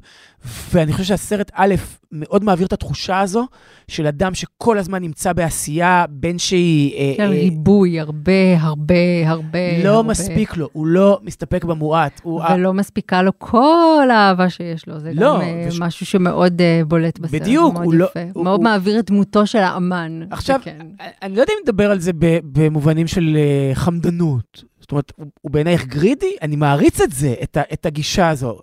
S2: ואני חושב שהסרט, א', מאוד מעביר את התחושה הזו של אדם שכל הזמן נמצא בעשייה, בין שהיא... אה,
S3: של
S2: אה,
S3: ריבוי, הרבה, הרבה, הרבה.
S2: לא
S3: הרבה.
S2: מספיק לו, הוא לא מסתפק במועט. הוא,
S3: ולא מספיקה לו כל האהבה שיש לו, זה
S2: לא,
S3: גם אה,
S2: וש-
S3: משהו שמאוד אה, בולט בסרט.
S2: בדיוק,
S3: מאוד
S2: הוא לא-
S3: יפה.
S2: הוא-
S3: מאוד
S2: הוא-
S3: מעביר את דמותו של האמן.
S2: עכשיו,
S3: זה כן.
S2: אני לא יודע אם נדבר על זה במובנים של אה, חמדנות. זאת אומרת, הוא, הוא בעינייך גרידי? אני מעריץ את זה, את, ה, את הגישה הזו.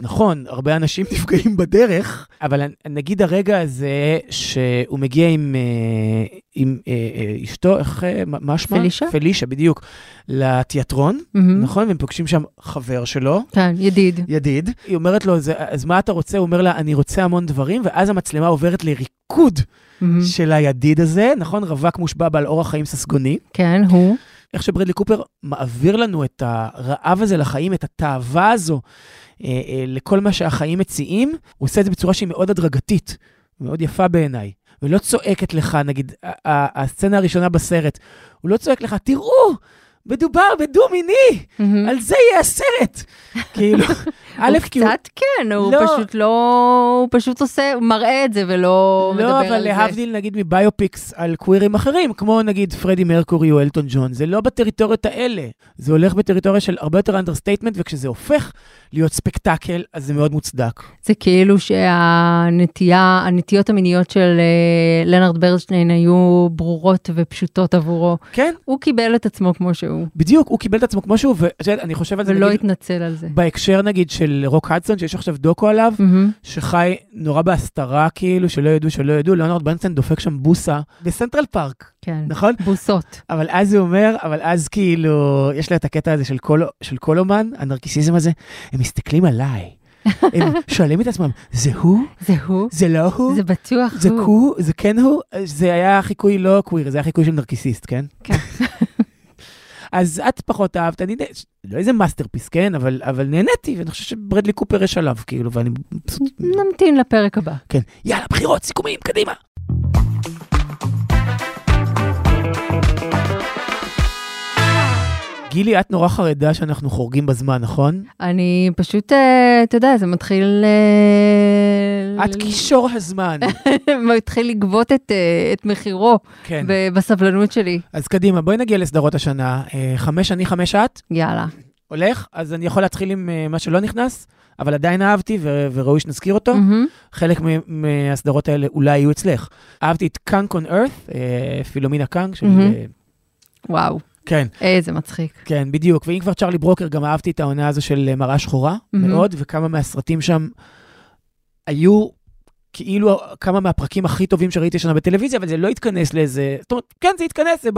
S2: נכון, הרבה אנשים נפגעים בדרך, אבל נגיד הרגע הזה שהוא מגיע עם, אה, עם אה, אה, אשתו, איך, מה מה שמה?
S3: פלישה?
S2: פלישה, בדיוק, לתיאטרון,
S3: מהמם.
S2: נכון? והם פוגשים שם חבר שלו.
S3: כן, ידיד.
S2: ידיד, היא אומרת לו, "זה- אז מה אתה רוצה? הוא אומר לה, אני רוצה המון דברים, ואז המצלמה עוברת לריקוד
S3: מהמם.
S2: של הידיד הזה, נכון? רווק מושבע בעל אורח חיים ססגוני.
S3: כן, הוא.
S2: איך שברדלי קופר מעביר לנו את הרעב הזה לחיים, את התאווה הזו לכל מה שהחיים מציעים, הוא עושה את זה בצורה שהיא מאוד הדרגתית, מאוד יפה בעיניי. ולא צועקת לך, נגיד, הסצנה הראשונה בסרט, הוא לא צועק לך, תראו, מדובר בדו-מיני,
S3: מהמם.
S2: על זה יהיה הסרט. כאילו, א', כי הוא...
S3: קצת כן, הוא
S2: לא.
S3: פשוט לא, הוא פשוט עושה, הוא מראה את זה ולא מדבר
S2: לא,
S3: על
S2: אבל
S3: זה.
S2: להבדיל נגיד מ biopics על קווירים אחרים, כמו נגיד פרדי מרקורי או אלטון ג'ון, זה לא בטריטוריות האלה. זה הולך בטריטוריה של הרבה יותר understatement, וכשזה הופך להיות ספקטקל, אז זה מאוד מוצדק.
S3: זה כאילו שהנטייה, הנטיות המיניות של אה, לנארד ברנשטיין היו ברורות ופשוטות עבורו.
S2: כן,
S3: הוא קיבל את עצמו כמו שהוא,
S2: בדיוק, הוא קיבל את עצמו כמו שהוא, ואת יודעת, אני חושב על זה
S3: ולא
S2: נגיד,
S3: התנצל על זה.
S2: בהקשר נגיד של רוק הדסון, שיש עכשיו דוקו עליו,
S3: מהמם.
S2: שחי נורא בהסתרה, כאילו, שלא ידעו, שלא ידעו, ליאונרד ברנסטיין דופק שם בוסה בסנטרל פארק,
S3: כן.
S2: נכון?
S3: בוסות.
S2: אבל אז הוא אומר, אבל אז כאילו, יש לה את הקטע הזה של כל, של כל אומן, הנרקיסיזם הזה, הם מסתכלים עליי. הם שואלים את עצמם, זה הוא?
S3: זה הוא?
S2: זה לא הוא?
S3: זה בטוח
S2: זה
S3: הוא.
S2: הוא? זה כן הוא? זה היה חיקוי לא קוויר, זה היה חיקוי של נרקיסיסט, כן?
S3: כן.
S2: אז את פחות אהבת, אני נה- לא איזה masterpiece, כן? אבל, אבל נהניתי, ואני חושב שברדלי קופר יש עליו, כאילו, ואני.
S3: נמתין לפרק הבא.
S2: כן, יאללה, בחירות, סיכומים, קדימה. גילי, את נורא חרדה שאנחנו חורגים בזמן, נכון?
S3: אני פשוט, אה, אתה יודע, זה מתחיל... אה,
S2: את קישור הזמן.
S3: מתחיל לגבות את, אה, את מחירו
S2: כן.
S3: בסבלנות שלי.
S2: אז קדימה, בואי נגיע לסדרות השנה. חמש אני, חמש את.
S3: יאללה.
S2: הולך? אז אני יכול להתחיל עם מה שלא נכנס, אבל עדיין אהבתי ו- וראוי שנזכיר אותו.
S3: מהמם.
S2: חלק מהסדרות האלה אולי יהיו אצלך. אהבתי את קאנק און ארת, פילומינה קאנק, של... אה,
S3: וואו,
S2: כן,
S3: איזה מצחיק.
S2: כן, בדיוק. ואם כבר צ'רלי ברוקר, גם אהבתי את העונה הזו של אה, מראה שחורה
S3: מהמם.
S2: מאוד, וכמה מהסרטים שם היו כאילו כמה מהפרקים הכי טובים שראיתי השנה בטלוויזיה, אבל זה לא התכנס לאיזה... זאת אומרת, כן, זה התכנס, זה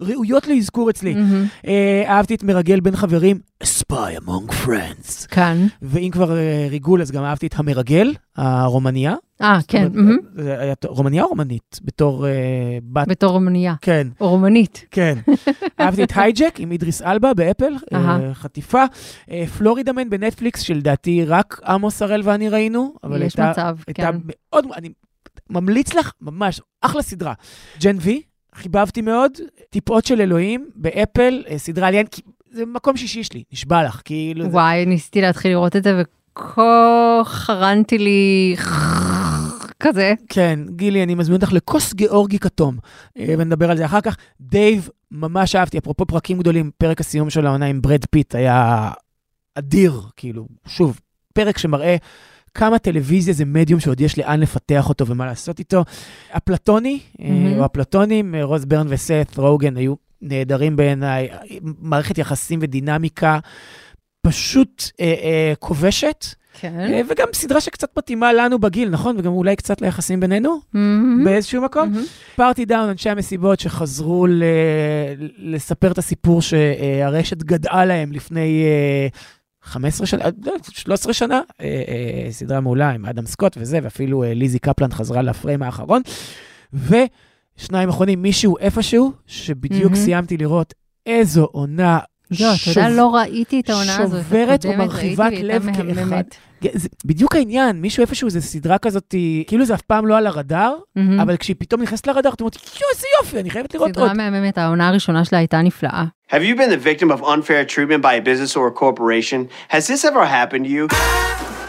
S2: בראויות לאזכור אצלי.
S3: מהמם.
S2: אה, אהבתי את מרגל בין חברים, A Spy Among Friends.
S3: כאן.
S2: ואם כבר אה, ריגול, אז גם אהבתי את המרגל, הרומניה.
S3: אה, כן, מהמם.
S2: זה היה רומניה או רומנית? בתור אה, בת...
S3: בתור רומניה.
S2: כן,
S3: או רומנית.
S2: כן. אהבתי את הייג'ק עם אידריס אלבה באפל, אה. חטיפה. אה, Florida Man בנטפליקס, שלדעתי רק עמוס הראל ואני ראינו,
S3: יש מצב,
S2: הייתה
S3: כן.
S2: מאוד, אני ממליץ לך, ממש, אחלה סדרה. Gen V, חיבבתי מאוד, טיפות של אלוהים באפל, אה, סדרה על יין, כי זה מקום שישי שלי, נשבע לך, כאילו... זה-
S3: וואי, ניסיתי להתחיל לראות את זה, וככה חרנתי לי כזה.
S2: כן, גילי, אני מזמין אותך לכוס גיאורגי כתום, אה, ונדבר על זה אחר כך. דייב, ממש אהבתי, אפרופו פרקים גדולים, פרק הסיום של העונה עם ברד פיט היה אדיר, כאילו, שוב, פרק שמראה כמה טלוויזיה זה מדיום שעוד יש לאן לפתח אותו ומה לעשות איתו. אפלטוני,
S3: מהמם.
S2: או אפלטונים, אה, רוז ברן וסת רוגן היו נהדרים בעיניי, מערכת יחסים ודינמיקה פשוט אה, אה, כובשת.
S3: כן.
S2: אה, וגם סדרה שקצת מתאימה לנו בגיל, נכון? וגם אולי קצת ליחסים בינינו,
S3: מהמם.
S2: באיזשהו מקום.
S3: מהמם.
S2: פארטי דאון, אנשי המסיבות שחזרו ל... לספר את הסיפור שהרשת גדעה להם לפני אה, 15 שנה, אה, לא, 13 שנה, אה, אה, סדרה מעולה עם אדם סקוט וזה, ואפילו ליזי קפלן חזרה לפריים האחרון. ושניים אחרונים, מישהו איפשהו, שבדיוק
S3: מהמם.
S2: סיימתי לראות איזו עונה
S3: אתה יודע,
S2: שוב-
S3: לא ראיתי את העונה הזאת.
S2: שוברת ומרחיבת לב כאחד. זה בדיוק העניין, מישהו איפשהו, זו סדרה כזאת, כאילו זה אף פעם לא על הרדאר,
S3: מהמם.
S2: אבל כשהיא פתאום נכנסת לרדאר, את אומרת, יואו, איזה יופי, אני חייבת לראות עוד.
S3: סדרה מהממת, העונה הראשונה שלה הייתה נפלאה.
S9: Have you been the victim of unfair treatment by a business or a corporation? Has this ever happened to you?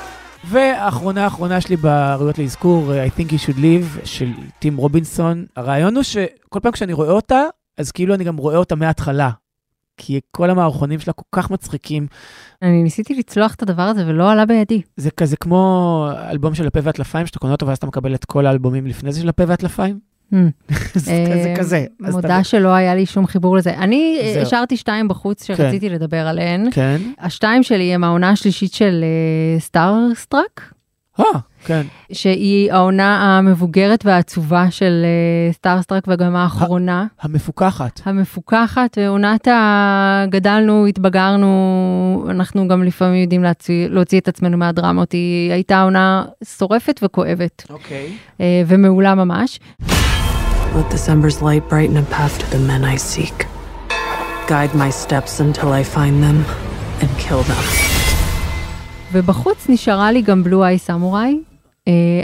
S2: והאחרונה האחרונה שלי בראויות לאזכור, I think you should live, של טים רובינסון. הרעיון הוא שכל פעם כשאני רואה אותה, אז כאילו אני גם רואה אותה מההתחלה. כי כל המערכונים שלה כל כך מצחיקים.
S3: אני ניסיתי לצלוח את הדבר הזה ולא עלה בידי.
S2: זה כזה כמו אלבום של הפה והטלפיים, שאתה קונה אותו ואז אתה מקבל את כל האלבומים לפני זה של הפה והטלפיים.
S3: Hmm.
S2: זה כזה
S3: אה, מודה שלא היה לי שום חיבור לזה. אני אה. השארתי שתיים בחוץ שרציתי לדבר עליהן.
S2: כן.
S3: השתיים שלי הם העונה השלישית של Starstruck,
S2: אה, כן.
S3: שהיא העונה המבוגרת והעצובה של Starstruck וגם האחרונה.
S2: המפוקחת.
S3: המפוקחת, עונת ה... גדלנו, התבגרנו, אנחנו גם לפעמים יודעים להוציא, להוציא את עצמנו מהדרמות. היא הייתה עונה שורפת וכואבת,
S2: אוקיי.
S3: אה, ומעולה ממש.
S10: Let December's light brighten a path to the men I seek. Guide my steps until I find them and kill them.
S3: ובחוץ נשארה לי גם בלו איי סמוראי,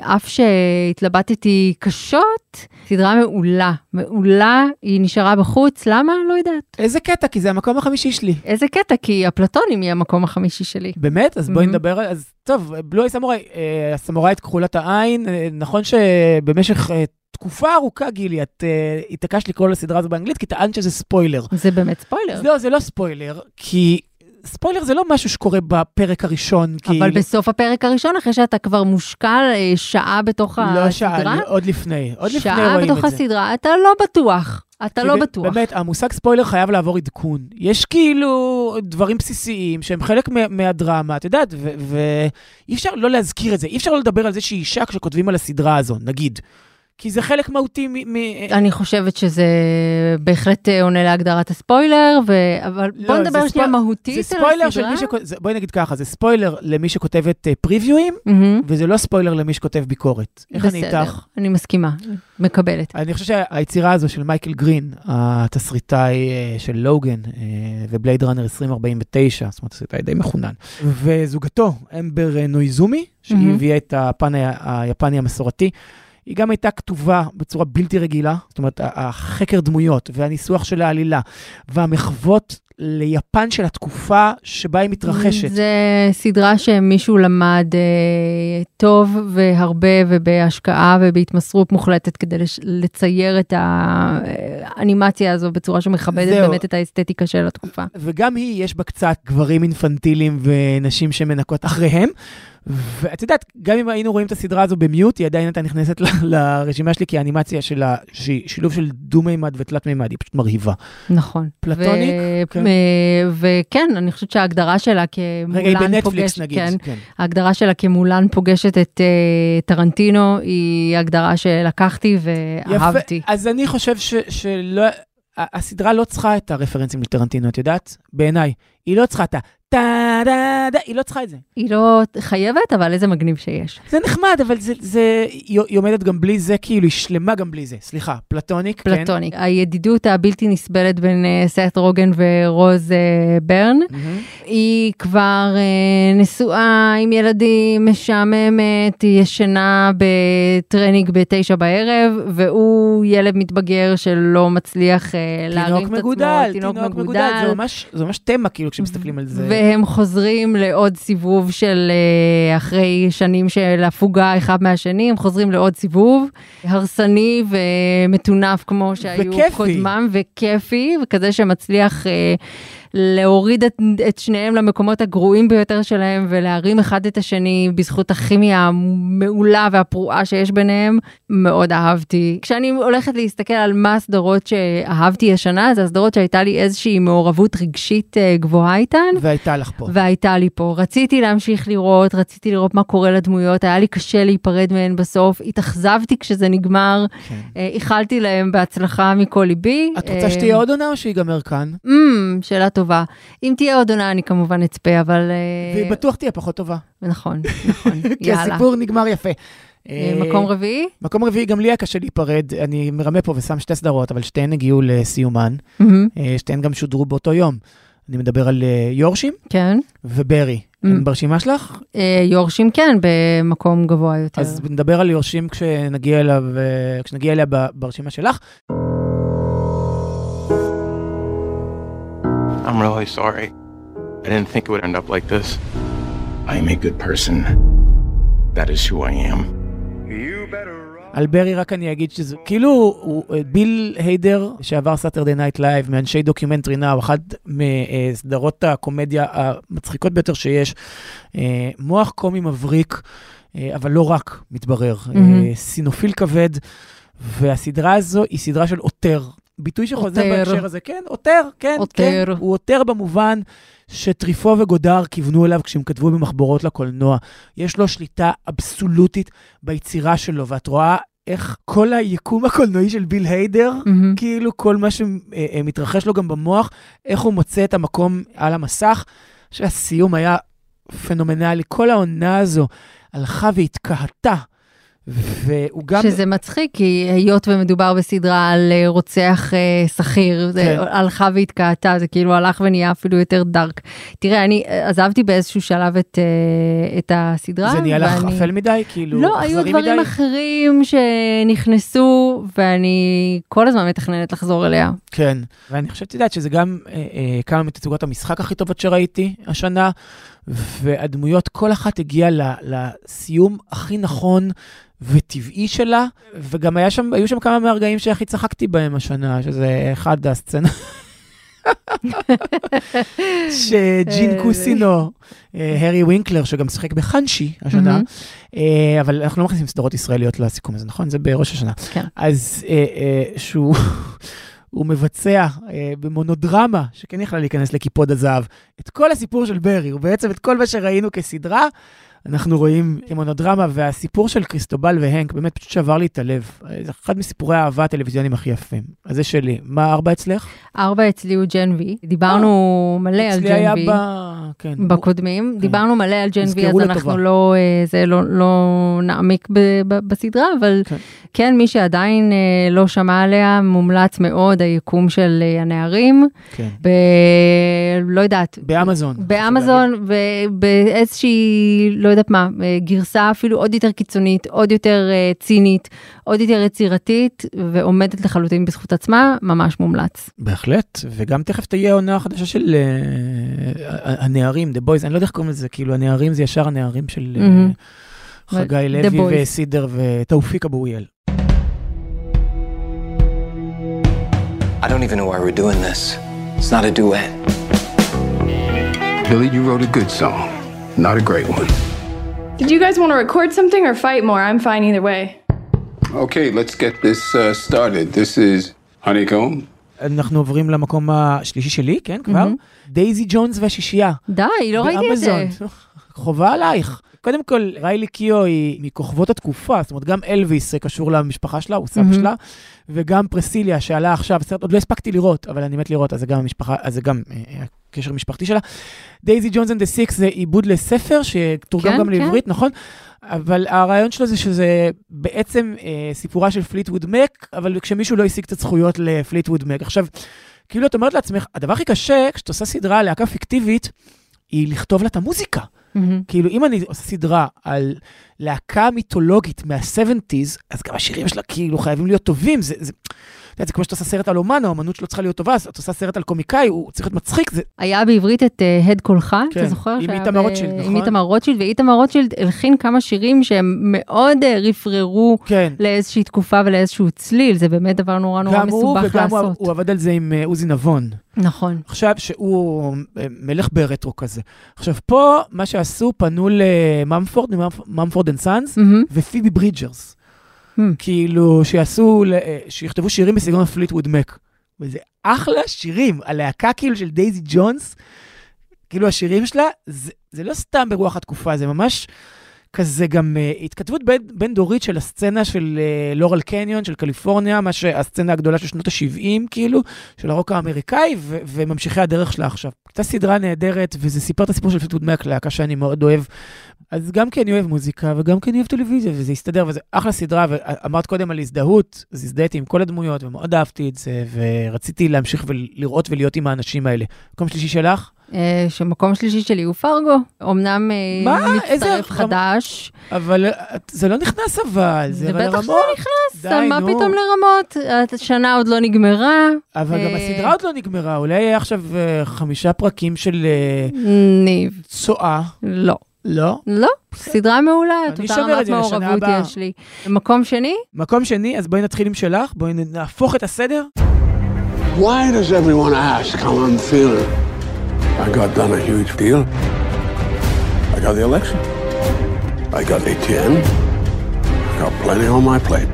S3: אף שהתלבטתי קשות, סדרה מעולה, מעולה, היא נשארה בחוץ, למה? לא יודעת.
S2: איזה קטע, כי זה המקום החמישי שלי.
S3: איזה קטע, כי הפלטונים היא המקום החמישי שלי.
S2: באמת? אז בואי
S3: Mhm.
S2: נדבר, אז טוב, בלו איי סמוראי, הסמוראית כחולת העין, אה, נכון שבמשך אה, תקופה ארוכה, גילי, את אה, התעקשת לקרוא לסדרה הזו באנגלית, כי טענת שזה ספוילר.
S3: זה באמת ספוילר.
S2: לא, זה לא ספוילר, כי ספוילר זה לא משהו שקורה בפרק הראשון,
S3: אבל
S2: כאילו.
S3: בסוף הפרק הראשון, אחרי שאתה כבר מושקע אה, שעה בתוך
S2: לא שעה,
S3: הסדרה,
S2: עוד לפני, עוד לפני
S3: שעה
S2: רואים
S3: בתוך
S2: את זה.
S3: הסדרה, אתה לא בטוח. אתה לא בטוח.
S2: באמת, המושג ספוילר חייב לעבור עדכון. יש כאילו דברים בסיסיים שהם חלק מה- מהדרמה, את יודעת, ואי אפשר לא להזכיר את זה, אי אפשר לא לדבר על זה שהיא אישה כשכותבים על הסדרה הזו, נגיד. כי זה חלק מהותי מ... מ-
S3: אני חושבת שזה בהחלט אה, עונה להגדרת הספוילר, ו... אבל בוא
S2: לא,
S3: נדבר
S2: זה
S3: שנייה
S2: ספוי-
S3: מהותית
S2: זה
S3: על
S2: ספוילר של
S3: הסדרה.
S2: מי שכותב, בואי נגיד ככה, זה ספוילר למי שכותבת פריוויואים,
S3: מהמם.
S2: וזה לא ספוילר למי שכותב ביקורת. איך אני
S3: בסדר,
S2: איתך?
S3: אני מסכימה, מקבלת.
S2: אני חושב שהיצירה הזו של מייקל גרין, התסריטאי אה, של לוגן אה, ו Blade Runner 2049, זאת אומרת, תסריטאי די מחונן, וזוגתו, אמבר אה, נויזומי, שהיא
S3: מהמם.
S2: הביאה את הפן ה- היפני המסורתי, היא גם הייתה כתובה בצורה בלתי רגילה, זאת אומרת, החקר דמויות והניסוח של העלילה והמחוות ליפן של התקופה שבה היא מתרחשת.
S3: זה סדרה שמישהו למד אה, טוב והרבה ובהשקעה ובהתמסרות מוחלטת כדי לש... לצייר את האנימציה הזו בצורה שמכבדת
S2: זהו.
S3: באמת את האסתטיקה של התקופה.
S2: וגם היא, יש בה קצת גברים אינפנטיליים ונשים שמנקות אחריהם. ואת יודעת, גם אם היינו רואים את הסדרה הזו במיוט, היא עדיין הייתה נכנסת ל- לרשימה שלי, כי האנימציה שלה, שהיא שילוב של דו-מימד ותלת-מימד, היא פשוט מרהיבה.
S3: נכון.
S2: פלטוניק?
S3: ו...
S2: כן.
S3: אה, וכן, אני חושבת שההגדרה שלה
S2: רגע, היא
S3: כמולן
S2: בנטפליקס
S3: פוגשת,
S2: נגיד.
S3: כן,
S2: כן.
S3: ההגדרה שלה כמולן פוגשת את אה, טרנטינו, היא הגדרה שלקחתי ואהבתי.
S2: יפה, אז אני חושב ש, שלא, הסדרה לא צריכה את הרפרנסים לטרנטינו, את יודעת? בעיניי. היא לא צריכה את ה... טה דה דה, היא לא צריכה את זה.
S3: היא לא חייבת, אבל איזה מגניב שיש.
S2: זה נחמד, אבל זה, זה, היא עומדת גם בלי זה, כאילו, היא שלמה גם בלי זה. סליחה, Platonic, כן?
S3: Platonic. הידידות הבלתי נסבלת בין אה, סת' רוגן ורוז אה, ברן.
S2: מהמם.
S3: היא כבר אה, נשואה עם ילדים, משעממת, היא ישנה בטרנינג בתשע בערב, והוא ילד מתבגר שלא מצליח אה, להרים
S2: תינוק
S3: את
S2: מגודל,
S3: עצמו,
S2: תינוק מגודל, זה ממש, זה ממש תמה, כאילו, כשמסתכלים על זה.
S3: והם חוזרים לעוד סיבוב של, אה, אחרי שנים של הפוגה אחד מהשני, הם חוזרים לעוד סיבוב, הרסני ומטונף כמו שהיו
S2: וכיפי.
S3: קודמם, וכיפי, וכזה שמצליח אה, להוריד את, את שניהם למקומות הגרועים ביותר שלהם ולהרים אחד את השני בזכות הכימיה המעולה והפרועה שיש ביניהם, מאוד אהבתי. כשאני הולכת להסתכל על מה הסדרות שאהבתי השנה, זה הסדרות שהייתה לי איזושהי מעורבות רגשית אה, גבוהה איתן.
S2: והייתה לך פה.
S3: והייתה לי פה. רציתי להמשיך לראות, רציתי לראות מה קורה לדמויות, היה לי קשה להיפרד מהן בסוף, התאכזבתי כשזה נגמר,
S2: כן.
S3: אה, איחלתי להם בהצלחה מכל ליבי.
S2: את רוצה
S3: אה,
S2: שתהיה עוד עונה או שיגמר כאן?
S3: אמ, שאלה טובה. אם תהיה עוד עונה אני כמובן אצפה, אבל... אה,
S2: והיא בטוח תהיה פחות טובה.
S3: נכון, נכון,
S2: כי
S3: יאללה.
S2: הסיפור נגמר יפה.
S3: מקום רביעי?
S2: מקום רביעי, גם לי היה קשה להיפרד. אני מרמה פה ושם שתי סדרות, אבל שתיהן הגיעו לסיומן. שתיהן גם שודרו באותו יום. אני מדבר על אה, יורשים
S3: כן.
S2: וברי.
S3: Mm.
S2: הם ברשימה שלך?
S3: אה, יורשים כן, במקום גבוה יותר.
S2: אז נדבר על יורשים כשנגיע אליו, אה, כשנגיע אליה ברשימה שלך.
S11: I'm really sorry. I didn't think it would end up like this. I am a good person. That is who I am.
S2: על ברי רק אני אגיד שזה, כאילו, הוא, אה, ביל היידר, שעבר Saturday Night Live, מאנשי Documentary Now, אחת מסדרות הקומדיה המצחיקות ביותר שיש, אה, מוח קומי מבריק, אה, אבל לא רק, מתברר. אה, סינופיל כבד, והסדרה הזו היא סדרה של auteur. ביטוי שחוזר
S3: עותר.
S2: בהקשר הזה, כן, עותר, כן,
S3: עותר.
S2: כן. הוא עותר במובן שטריפו וגודר כיוונו אליו כשהם כתבו במחברות לקולנוע. יש לו שליטה אבסולוטית ביצירה שלו, ואת רואה איך כל היקום הקולנועי של ביל היידר,
S3: מהמם.
S2: כאילו כל מה שמתרחש לו גם במוח, איך הוא מוצא את המקום על המסך, שהסיום היה פנומנלי. כל העונה הזו הלכה והתקהתה, והוא גם...
S3: שזה מצחיק, כי היות ומדובר בסדרה על אה, רוצח אה, שכיר, זה
S2: כן.
S3: הלכה והתקעתה, זה כאילו הלך ונהיה אפילו יותר דארק. תראה, אני אה, עזבתי באיזשהו שלב את, אה, את הסדרה.
S2: זה נהיה לך
S3: ואני-
S2: אפל מדי? כאילו,
S3: לא, היו דברים
S2: מדי?
S3: אחרים שנכנסו, ואני כל הזמן מתכננת לחזור אליה.
S2: כן, ואני חושבת, את יודעת, שזה גם אה, אה, כמה מתצוגות המשחק הכי טובות שראיתי השנה, והדמויות, כל אחת הגיעה לסיום הכי נכון וטבעי שלה, וגם היה שם, היו שם כמה מהרגעים שהכי צחקתי בהם השנה, שזה אחד הסצנה. שג'ין
S3: אה,
S2: קוסינו, אה, הארי וינקלר, שגם שיחק בחנשי השנה. אה, אבל אנחנו לא מכניסים סדרות ישראליות לסיכום הזה, נכון? זה בראש השנה.
S3: כן.
S2: אז אה, אה, שהוא הוא מבצע אה, במונודרמה, שכן יכלה להיכנס לקיפוד הזהב, את כל הסיפור של ברי, ובעצם את כל מה שראינו כסדרה, אנחנו רואים כמונודרמה, והסיפור של קריסטובל והנק באמת פשוט שבר לי את הלב. אה, זה אחד מסיפורי האהבה הטלוויזיוניים הכי יפים. אז זה שלי. מה ארבע אצלך?
S3: ארבע אצלי הוא ג'ן וי, דיברנו מלא על
S2: אצלי היה
S3: ג'ן וי.
S2: ב... כן.
S3: בקודמים, דיברנו מלא על ג'ן וי, אז אנחנו. לא, אה, זה לא, לא נעמיק ב, ב, בסדרה, אבל
S2: כן.
S3: כן, מי שעדיין אה, לא שמע עליה, מומלץ מאוד היקום של אה, הנערים,
S2: כן.
S3: ב... לא יודעת,
S2: באמזון.
S3: באמזון, באיזושהי, לא יודעת מה, אה, גרסה אפילו עוד יותר קיצונית, עוד יותר אה, צינית, עוד יותר יצירתית, ועומדת לחלוטין בזכות עצמה, ממש מומלץ.
S2: בהחלט, וגם תכף תהיה העונה החדשה של אה, הנערים, The Boys, אני לא יודע איך קוראים לזה, כאילו הנערים זה ישר הנערים של
S3: מהמם.
S2: חגי לוי. וסידר ותאופיק אבו אוריאל.
S4: I don't even know why we're doing this. It's not a duet.
S12: Billy, you wrote a good song, not a great one.
S13: Did you guys want to record something or fight more? I'm fine either way.
S12: Okay, let's get this uh, started. This is Honeycomb.
S2: אנחנו עוברים למקום השלישי שלי, כן, כבר? דייזי ג'ונס והשישייה.
S3: די, לא ראיתי את זה.
S2: חובה עלייך. קודם כל, ריילי קיו היא מכוכבות התקופה, זאת אומרת, גם אלוויס אה, קשור למשפחה שלה, הוא סבא
S3: מהמם.
S2: שלה, וגם פרסיליה שעלה עכשיו, סרט, עוד לא הספקתי לראות, אבל אני מת לראות, אז זה גם המשפחה, אז זה גם אה, הקשר משפחתי שלה. Daisy Jones and the Six זה עיבוד לספר, שתורגם
S3: כן,
S2: גם
S3: כן.
S2: לעברית, נכון? אבל הרעיון שלו זה שזה בעצם אה, סיפורה של פליטווד מק, אבל כשמישהו לא השיג את הזכויות לפליטווד מק. עכשיו, כאילו את אומרת לעצמך, הדבר הכי קשה, כשאתה עושה סדרה להקה פיקטיבית, היא לכתוב לה את המוזיקה.
S3: מהמם.
S2: כאילו, אם אני עושה סדרה על להקה מיתולוגית מה-70's, אז גם השירים שלה כאילו חייבים להיות טובים. זה, זה, זה כמו שאתה עושה סרט על אומן, האומנות שלו צריכה להיות טובה, אז אתה עושה סרט על קומיקאי, הוא צריך להיות מצחיק. זה,
S3: היה בעברית את אה, הד קולך,
S2: כן,
S3: אתה זוכר?
S2: עם איתמר רוטשילד, נכון?
S3: עם איתמר רוטשילד, ואיתמר רוטשילד הלחין כמה שירים שהם מאוד אה, רפררו
S2: כן.
S3: לאיזושהי תקופה ולאיזשהו צליל, זה באמת דבר נורא נורא
S2: גם הוא
S3: מסובך
S2: וגם הוא,
S3: לעשות.
S2: הוא עבד על זה עם אה, עוזי נבון.
S3: נכון.
S2: עכשיו, שהוא מלך ברטרו כזה. עכשיו, פה, מה שעשו, פנו לממפורד, Mumford and
S3: Sons.
S2: ופיבי ברידג'רס.
S3: Hmm.
S2: כאילו, שיעשו, אה, שיכתבו שירים בסגנון הפליטווד מק. וזה אחלה שירים, הלהקה כאילו של דייזי ג'ונס, כאילו השירים שלה, זה, זה לא סתם ברוח התקופה, זה ממש כזה גם uh, התכתבות בין, בין דורית של הסצנה של uh, לורל קניון, של קליפורניה, מה שהסצנה הגדולה של שנות ה-70, כאילו, של הרוק האמריקאי, ו- וממשיכי הדרך שלה עכשיו. הייתה סדרה נהדרת, וזה סיפר את הסיפור של פליטוד מק, להקה שאני מאוד אוהב. אז גם כי אני אוהב מוזיקה, וגם כי אני אוהב טלוויזיה, וזה הסתדר, וזה אחלה סדרה, ואמרת קודם על הזדהות, אז הזדהיתי עם כל הדמויות, ומאוד אהבתי את זה, ורציתי להמשיך ולראות ולהיות עם האנשים האלה. מקום שלישי שלך?
S3: אה, שמקום שלישי שלי הוא פרגו, אמנם אה, מצטרף חדש.
S2: אבל אה, זה לא נכנס אבל, זה
S3: זה
S2: אבל
S3: בטח שזה
S2: לרמות.
S3: נכנס, מה. פתאום לרמות? השנה עוד לא נגמרה.
S2: אבל גם הסדרה עוד לא נגמרה, אולי יהיה עכשיו חמישה פרקים של
S3: ניב.
S2: צואה.
S3: לא.
S2: לא?
S3: לא, סדרה מעולה, את
S2: אני
S3: אותה רמת
S2: זה
S3: מעורבות. יש לי. מקום שני?
S2: מקום שני, אז בואי נתחיל עם שלך, בואי נהפוך את הסדר.
S5: Why does everyone ask how I'm feeling? I got done a huge deal. I got the election. I got ATN. I got plenty on my plate.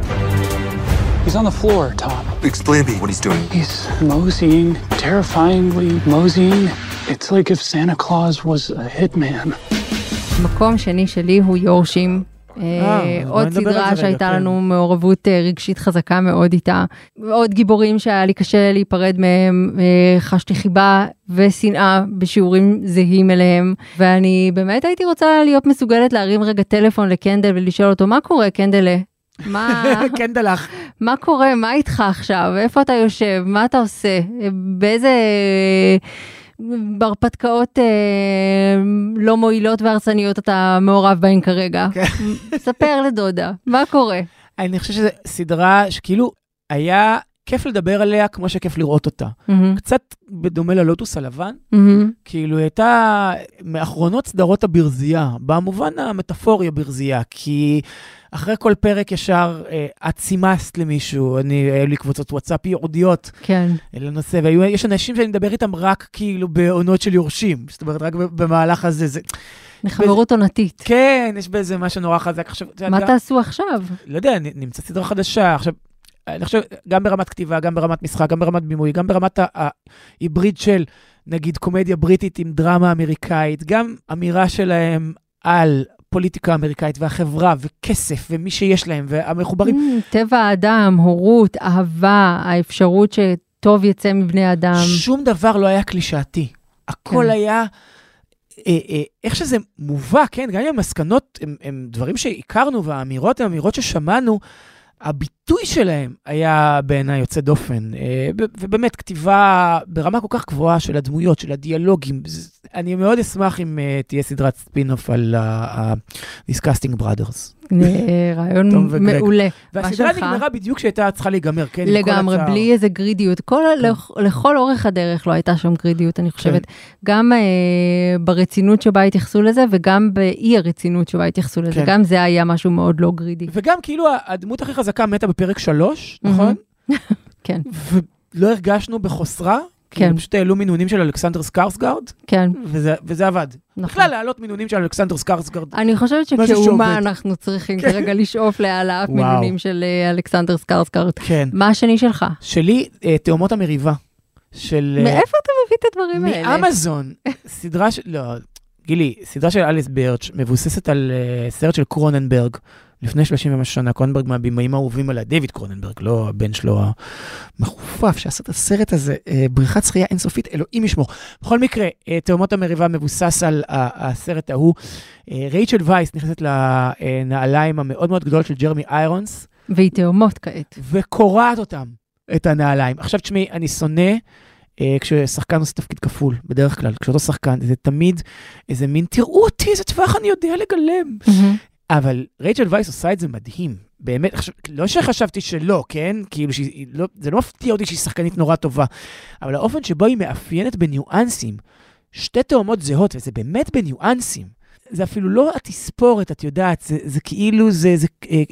S14: He's on the floor, Tom.
S15: Explain to me what he's doing.
S14: He's moseying, terrifyingly moseying. It's like if Santa Claus was a hitman.
S3: מקום שני שלי הוא יורשים. אה,
S2: אה,
S3: עוד סדרה שהייתה
S2: כן.
S3: לנו מעורבות אה, רגשית חזקה מאוד איתה. עוד גיבורים שהיה לי קשה להיפרד מהם, חשתי חיבה ושנאה בשיעורים זהים אליהם, ואני באמת הייתי רוצה להיות מסוגלת להרים רגע טלפון לקנדל ולשאול אותו, מה קורה, קנדלה? מה,
S2: קנדלח.
S3: מה קורה? מה איתך עכשיו? איפה אתה יושב? מה אתה עושה? באיזה בהרפתקאות אה, לא מועילות והרסניות אתה מעורב בהן כרגע? ספר לדודה, מה קורה?
S2: אני חושב שזו סדרה שכאילו היה כיף לדבר עליה כמו שכיף לראות אותה.
S3: מהמם.
S2: קצת בדומה ללוטוס הלבן,
S3: מהמם.
S2: כאילו היא הייתה מאחרונות סדרות הברזייה, במובן המטאפורי הברזייה, כי אחרי כל פרק ישר אה, את סימסת למישהו, אני, היו לי קבוצות וואטסאפ ייעודיות
S3: כן.
S2: לנושא, ויש אנשים שאני מדבר איתם רק כאילו בעונות של יורשים, זאת אומרת, רק במהלך הזה. זה...
S3: מחברות עונתית.
S2: כן, יש בזה משהו נורא חזק. עכשיו,
S3: מה
S2: גם-
S3: תעשו עכשיו?
S2: לא יודע, נמצא סדרה חדשה. עכשיו, אני חושב, גם ברמת כתיבה, גם ברמת משחק, גם ברמת בימוי, גם ברמת ההיבריד של, נגיד, קומדיה בריטית עם דרמה אמריקאית, גם אמירה שלהם על פוליטיקה אמריקאית והחברה וכסף ומי שיש להם והמחוברים.
S3: Mm, טבע האדם, הורות, אהבה, האפשרות שטוב יצא מבני אדם.
S2: שום דבר לא היה קלישאתי. הכל
S3: כן.
S2: היה, אה, אה, איך שזה מובא, כן, גם אם המסקנות הם, הם דברים שהכרנו והאמירות הן אמירות ששמענו, הביטוי שלהם היה בעיניי יוצא דופן. אה, ובאמת, כתיבה ברמה כל כך גבוהה של הדמויות, של הדיאלוגים. אני מאוד אשמח אם אה, תהיה סדרת ספין-אוף על ה-Disgusting Brothers.
S3: רעיון. מעולה.
S2: והסדרה? נגמרה בדיוק כשהייתה צריכה להיגמר, כן,
S3: לגמרי. בלי איזה גרידיות. כל, לכ, לכל אורך הדרך לא הייתה שם גרידיות, אני חושבת. גם אה, ברצינות שבה התייחסו לזה, וגם באי הרצינות שבה התייחסו לזה.
S2: כן.
S3: גם זה היה משהו מאוד לא greedy.
S2: וגם כאילו הדמות הכי חזקה מתה בפרק שלוש, נכון?
S3: כן.
S2: ולא הרגשנו בחוסרה.
S3: כן.
S2: פשוט העלו מינונים של אלכסנדר סקרסגרד,
S3: כן.
S2: וזה, וזה עבד.
S3: נכון.
S2: בכלל, להעלות מינונים של אלכסנדר סקרסגרד.
S3: אני חושבת שכאומה. אנחנו צריכים
S2: כן.
S3: כרגע לשאוף להעלאת. מינונים של אה, אלכסנדר סקרסגרד.
S2: כן.
S3: מה השני שלך?
S2: שלי, אה, תאומות המריבה. של... אה,
S3: מאיפה אתה מביא את הדברים האלה?
S2: מאמזון. סדרה של... לא, גילי, סדרה של אליס ברץ', מבוססת על סרט של קרוננברג, לפני 30 ומשהו שנה, קרוננברג מהבימאים האהובים עליי, דיוויד קרוננברג, לא הבן שלו המחופף, שעשה את הסרט הזה, אה, בריכת שחייה אינסופית, אלוהים ישמור. בכל מקרה, אה, תאומות המריבה מבוסס על הסרט ההוא. אה, רייצ'ל וייס נכנסת לנעליים המאוד מאוד גדולות של ג'רמי איירונס,
S3: והיא תאומות כעת.
S2: וקורעת אותם, את הנעליים. עכשיו תשמעי, אני שונא אה, כששחקן עושה תפקיד כפול, בדרך כלל, כשאותו שחקן, זה תמיד איזה מין, תראו אותי, איזה טווח אני יודע לגלם. אבל רייצ'ל וייס עושה את זה מדהים. באמת, לא שחשבתי שלא, כן? כאילו, שהיא, לא, זה לא מפתיע אותי שהיא שחקנית נורא טובה, אבל האופן שבו היא מאפיינת בניואנסים, שתי תאומות זהות, וזה באמת בניואנסים. זה אפילו לא התספורת, את יודעת, זה, זה כאילו, זה, זה אה,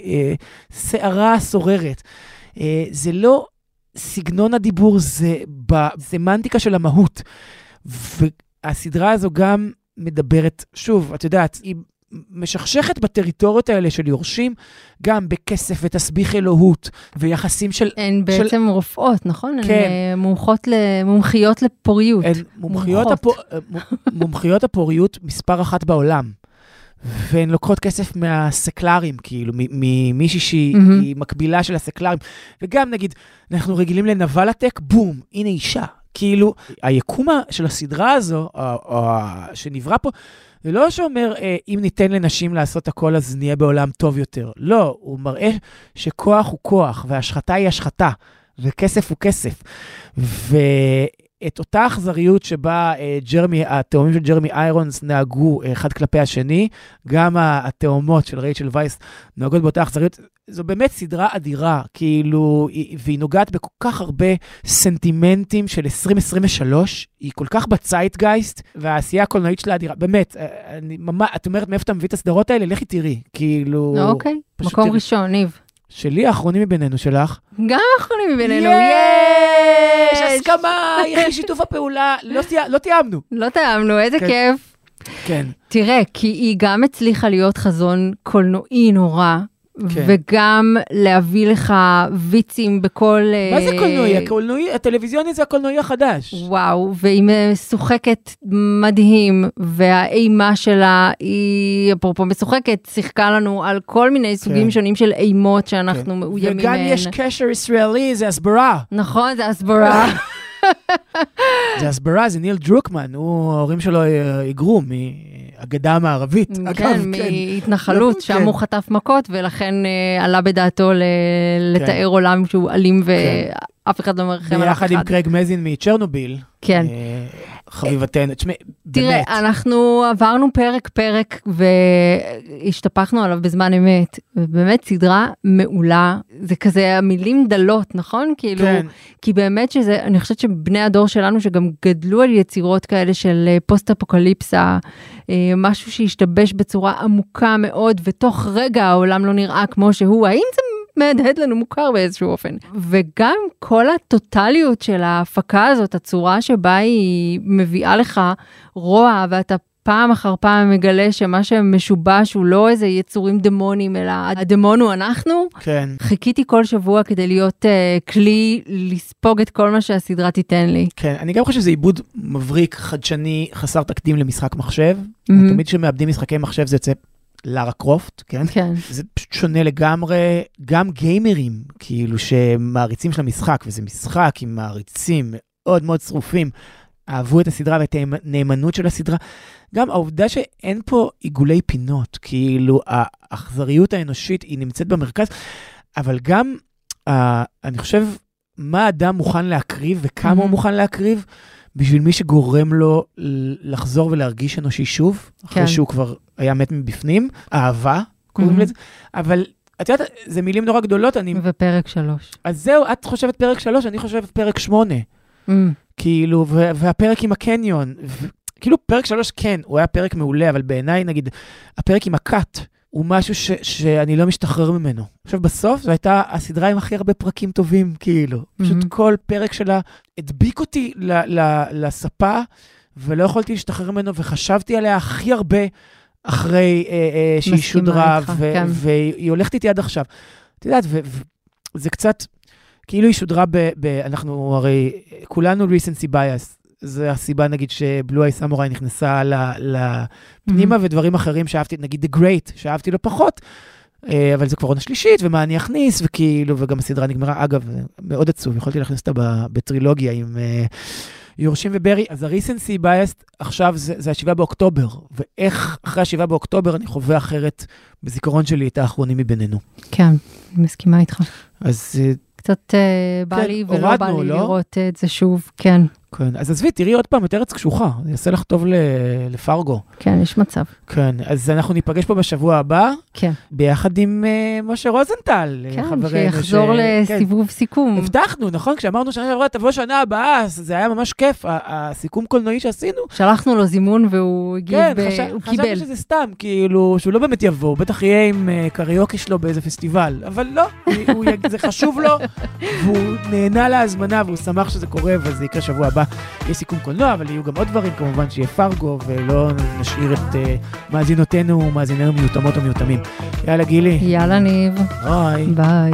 S2: אה, סוררת. אה, זה לא סגנון הדיבור, זה בסמנטיקה של המהות. והסדרה הזו גם מדברת, שוב, את יודעת, היא משכשכת בטריטוריות האלה של יורשים, גם בכסף ותסביך אלוהות, ויחסים של...
S3: הן
S2: של-
S3: בעצם רופאות, נכון? הן
S2: כן.
S3: אה, מומחות ל- מומחיות לפוריות.
S2: הן מומחיות,
S3: מומחות.
S2: הפו, מומחיות הפוריות מספר אחת בעולם. והן לוקחות כסף מהסקלרים, כאילו, ממישהי שהיא. היא מקבילה של הסקלרים. וגם נגיד, אנחנו רגילים לנבלטק, בום, הנה אישה. כאילו, היקום של הסדרה הזו, או, או, שנברא פה, זה לא שאומר, אה, אם ניתן לנשים לעשות הכל, אז נהיה בעולם טוב יותר. לא, הוא מראה שכוח הוא כוח, והשחתה היא השחתה, וכסף הוא כסף. ואת אותה אכזריות שבה אה, ג'רמי, התאומים של ג'רמי איירונס נהגו אה, אחד כלפי השני, גם התאומות של רייצ'ל וייס נוהגות באותה אכזריות. זו באמת סדרה אדירה, כאילו, היא- והיא נוגעת בכל כך הרבה סנטימנטים של 2023, היא כל כך בצייטגייסט, והעשייה הקולנועית שלה אדירה, באמת, אה, אני ממש, את אומרת, מאיפה אתה מביא את הסדרות האלה? לכי תראי, כאילו...
S3: אוקיי, מקום
S2: תראי.
S3: ראשון, ניב.
S2: שלי, האחרונים מבינינו שלך.
S3: גם האחרונים מבינינו,
S2: יש!
S3: יש!
S2: הסכמה, יחי שיתוף הפעולה, לא לא תיאמנו.
S3: לא תיאמנו, איזה
S2: כן.
S3: כיף.
S2: כן.
S3: תראה, כי היא גם הצליחה להיות חזון קולנועי נורא,
S2: כן.
S3: וגם להביא לך ויצים בכל...
S2: מה זה
S3: אה,
S2: קולנועי? הקולנועי, הטלוויזיוני זה הקולנועי החדש.
S3: וואו, והיא משוחקת מדהים, והאימה שלה היא, אפרופו משוחקת, שיחקה לנו על כל מיני סוגים
S2: כן.
S3: שונים של אימות שאנחנו מאוימים
S2: וגם
S3: מהן.
S2: יש קשר ישראלי, זה הסברה.
S3: נכון, זה הסברה.
S2: זה הסברה, זה ניל דרוקמן, הוא, ההורים שלו אה, היגרו מהגדה המערבית. אגב,
S3: כן, מהתנחלות,
S2: כן.
S3: שם הוא חטף מכות, ולכן אה, עלה בדעתו ל- לתאר עולם שהוא אלים ואף אחד לא מרחם על אף אחד.
S2: ביחד עם קרייג מזין מצ'רנוביל.
S3: כן.
S2: חביבתנו. תשמעי,
S3: תראה,
S2: באמת.
S3: אנחנו עברנו פרק-פרק והשתפכנו עליו בזמן אמת. ובאמת סדרה מעולה. זה כזה המילים דלות, נכון? כאילו,
S2: כן.
S3: כי באמת שזה, אני חושבת שבני הדור שלנו שגם גדלו על יצירות כאלה של אה, פוסט-אפוקליפסה, אה, משהו שהשתבש בצורה עמוקה מאוד, ותוך רגע העולם לא נראה כמו שהוא, האם זה מהדהד לנו מוכר באיזשהו אופן. וגם כל הטוטליות של ההפקה הזאת, הצורה שבה היא מביאה לך רוע, ואתה פעם אחר פעם מגלה שמה שמשובש הוא לא איזה יצורים דמונים, אלא הדמון הוא אנחנו.
S2: כן.
S3: חיכיתי כל שבוע כדי להיות uh, כלי לספוג את כל מה שהסדרה תיתן לי.
S2: כן, אני גם חושב שזה עיבוד מבריק, חדשני, חסר תקדים למשחק מחשב.
S3: מהמם.
S2: תמיד כשמאבדים משחקי מחשב זה יוצא לארה קרופט, כן?
S3: כן.
S2: זה פשוט שונה לגמרי, גם גיימרים, כאילו שמעריצים של המשחק, וזה משחק עם מעריצים מאוד מאוד צרופים, אהבו את הסדרה ואת הנאמנות של הסדרה. גם העובדה שאין פה עיגולי פינות, כאילו האכזריות האנושית היא נמצאת במרכז, אבל גם, uh, אני חושב, מה האדם מוכן להקריב וכמה הוא
S3: מהמם.
S2: מוכן להקריב בשביל מי שגורם לו לחזור ולהרגיש אנושי שוב, אחרי
S3: כן.
S2: שהוא כבר היה מת מבפנים, אהבה, קוראים
S3: מהמם.
S2: לזה, אבל את יודעת, זה מילים נורא גדולות, אני...
S3: ופרק שלוש.
S2: אז זהו, את חושבת פרק שלוש, אני חושבת פרק שמונה.
S3: Mm.
S2: כאילו, והפרק עם הקניון. כאילו, פרק שלוש, כן, הוא היה פרק מעולה, אבל בעיניי, נגיד, הפרק עם הכת הוא משהו ש- שאני לא משתחרר ממנו. עכשיו, בסוף זו הייתה הסדרה עם הכי הרבה פרקים טובים, כאילו. פשוט
S3: מהמם.
S2: כל פרק שלה הדביק אותי ל- ל- לספה, ולא יכולתי להשתחרר ממנו, וחשבתי עליה הכי הרבה אחרי אה, אה, שהיא שודרה,
S3: איתך,
S2: ו-
S3: כן.
S2: והיא הולכת איתי עד עכשיו. את יודעת, וזה קצת, כאילו היא שודרה ב... ב אנחנו הרי, כולנו recency bias. זה הסיבה, נגיד, שבלו איי סמוראי נכנסה לפנימה, ודברים אחרים שאהבתי, נגיד The Great, שאהבתי לא פחות, אה, אבל זה כבר עונה שלישית, ומה אני אכניס, וכאילו, וגם הסדרה נגמרה. אגב, מאוד עצוב, יכולתי להכניס אותה בטרילוגיה עם אה, יורשים וברי. אז ה-recency bias עכשיו זה, זה השבעה באוקטובר, ואיך אחרי השבעה באוקטובר אני חווה אחרת בזיכרון שלי את האחרונים מבינינו.
S3: כן, אני מסכימה איתך.
S2: אז אה,
S3: קצת אה, בא
S2: כן,
S3: לי ולא בא לי
S2: לא?
S3: לראות את זה שוב, כן.
S2: כן, אז עזבי, תראי עוד פעם את ארץ קשוחה, זה יעשה לך טוב לפרגו.
S3: כן, יש מצב.
S2: כן, אז אנחנו ניפגש פה בשבוע הבא,
S3: כן.
S2: ביחד עם uh, משה רוזנטל, אה,
S3: כן,
S2: חברנו.
S3: שיחזור
S2: כן.
S3: לסיבוב סיכום.
S2: הבטחנו, נכון? כשאמרנו שנה שעברה תבוא שנה הבאה, אז זה היה ממש כיף, הסיכום קולנועי שעשינו.
S3: שלחנו לו זימון והוא הגיב,
S2: כן,
S3: ב-
S2: חשב,
S3: הוא
S2: חשבנו
S3: קיבל.
S2: שזה סתם, כאילו, שהוא לא באמת יבוא, הוא בטח יהיה עם uh, קריוקי שלו באיזה פסטיבל, אבל לא, הוא, הוא, זה חשוב לו, והוא נהנה להזמנה, והוא שמח שזה קורה, וזה יקרה שבוע הבא. יש סיכום קולנוע, אבל יהיו גם עוד דברים, כמובן שיהיה פרגו, ולא נשאיר את uh, מאזינותינו, מאזיננו מיותמות או מיותמים. יאללה, גילי.
S3: יאללה, ניב.
S2: ביי.
S3: ביי.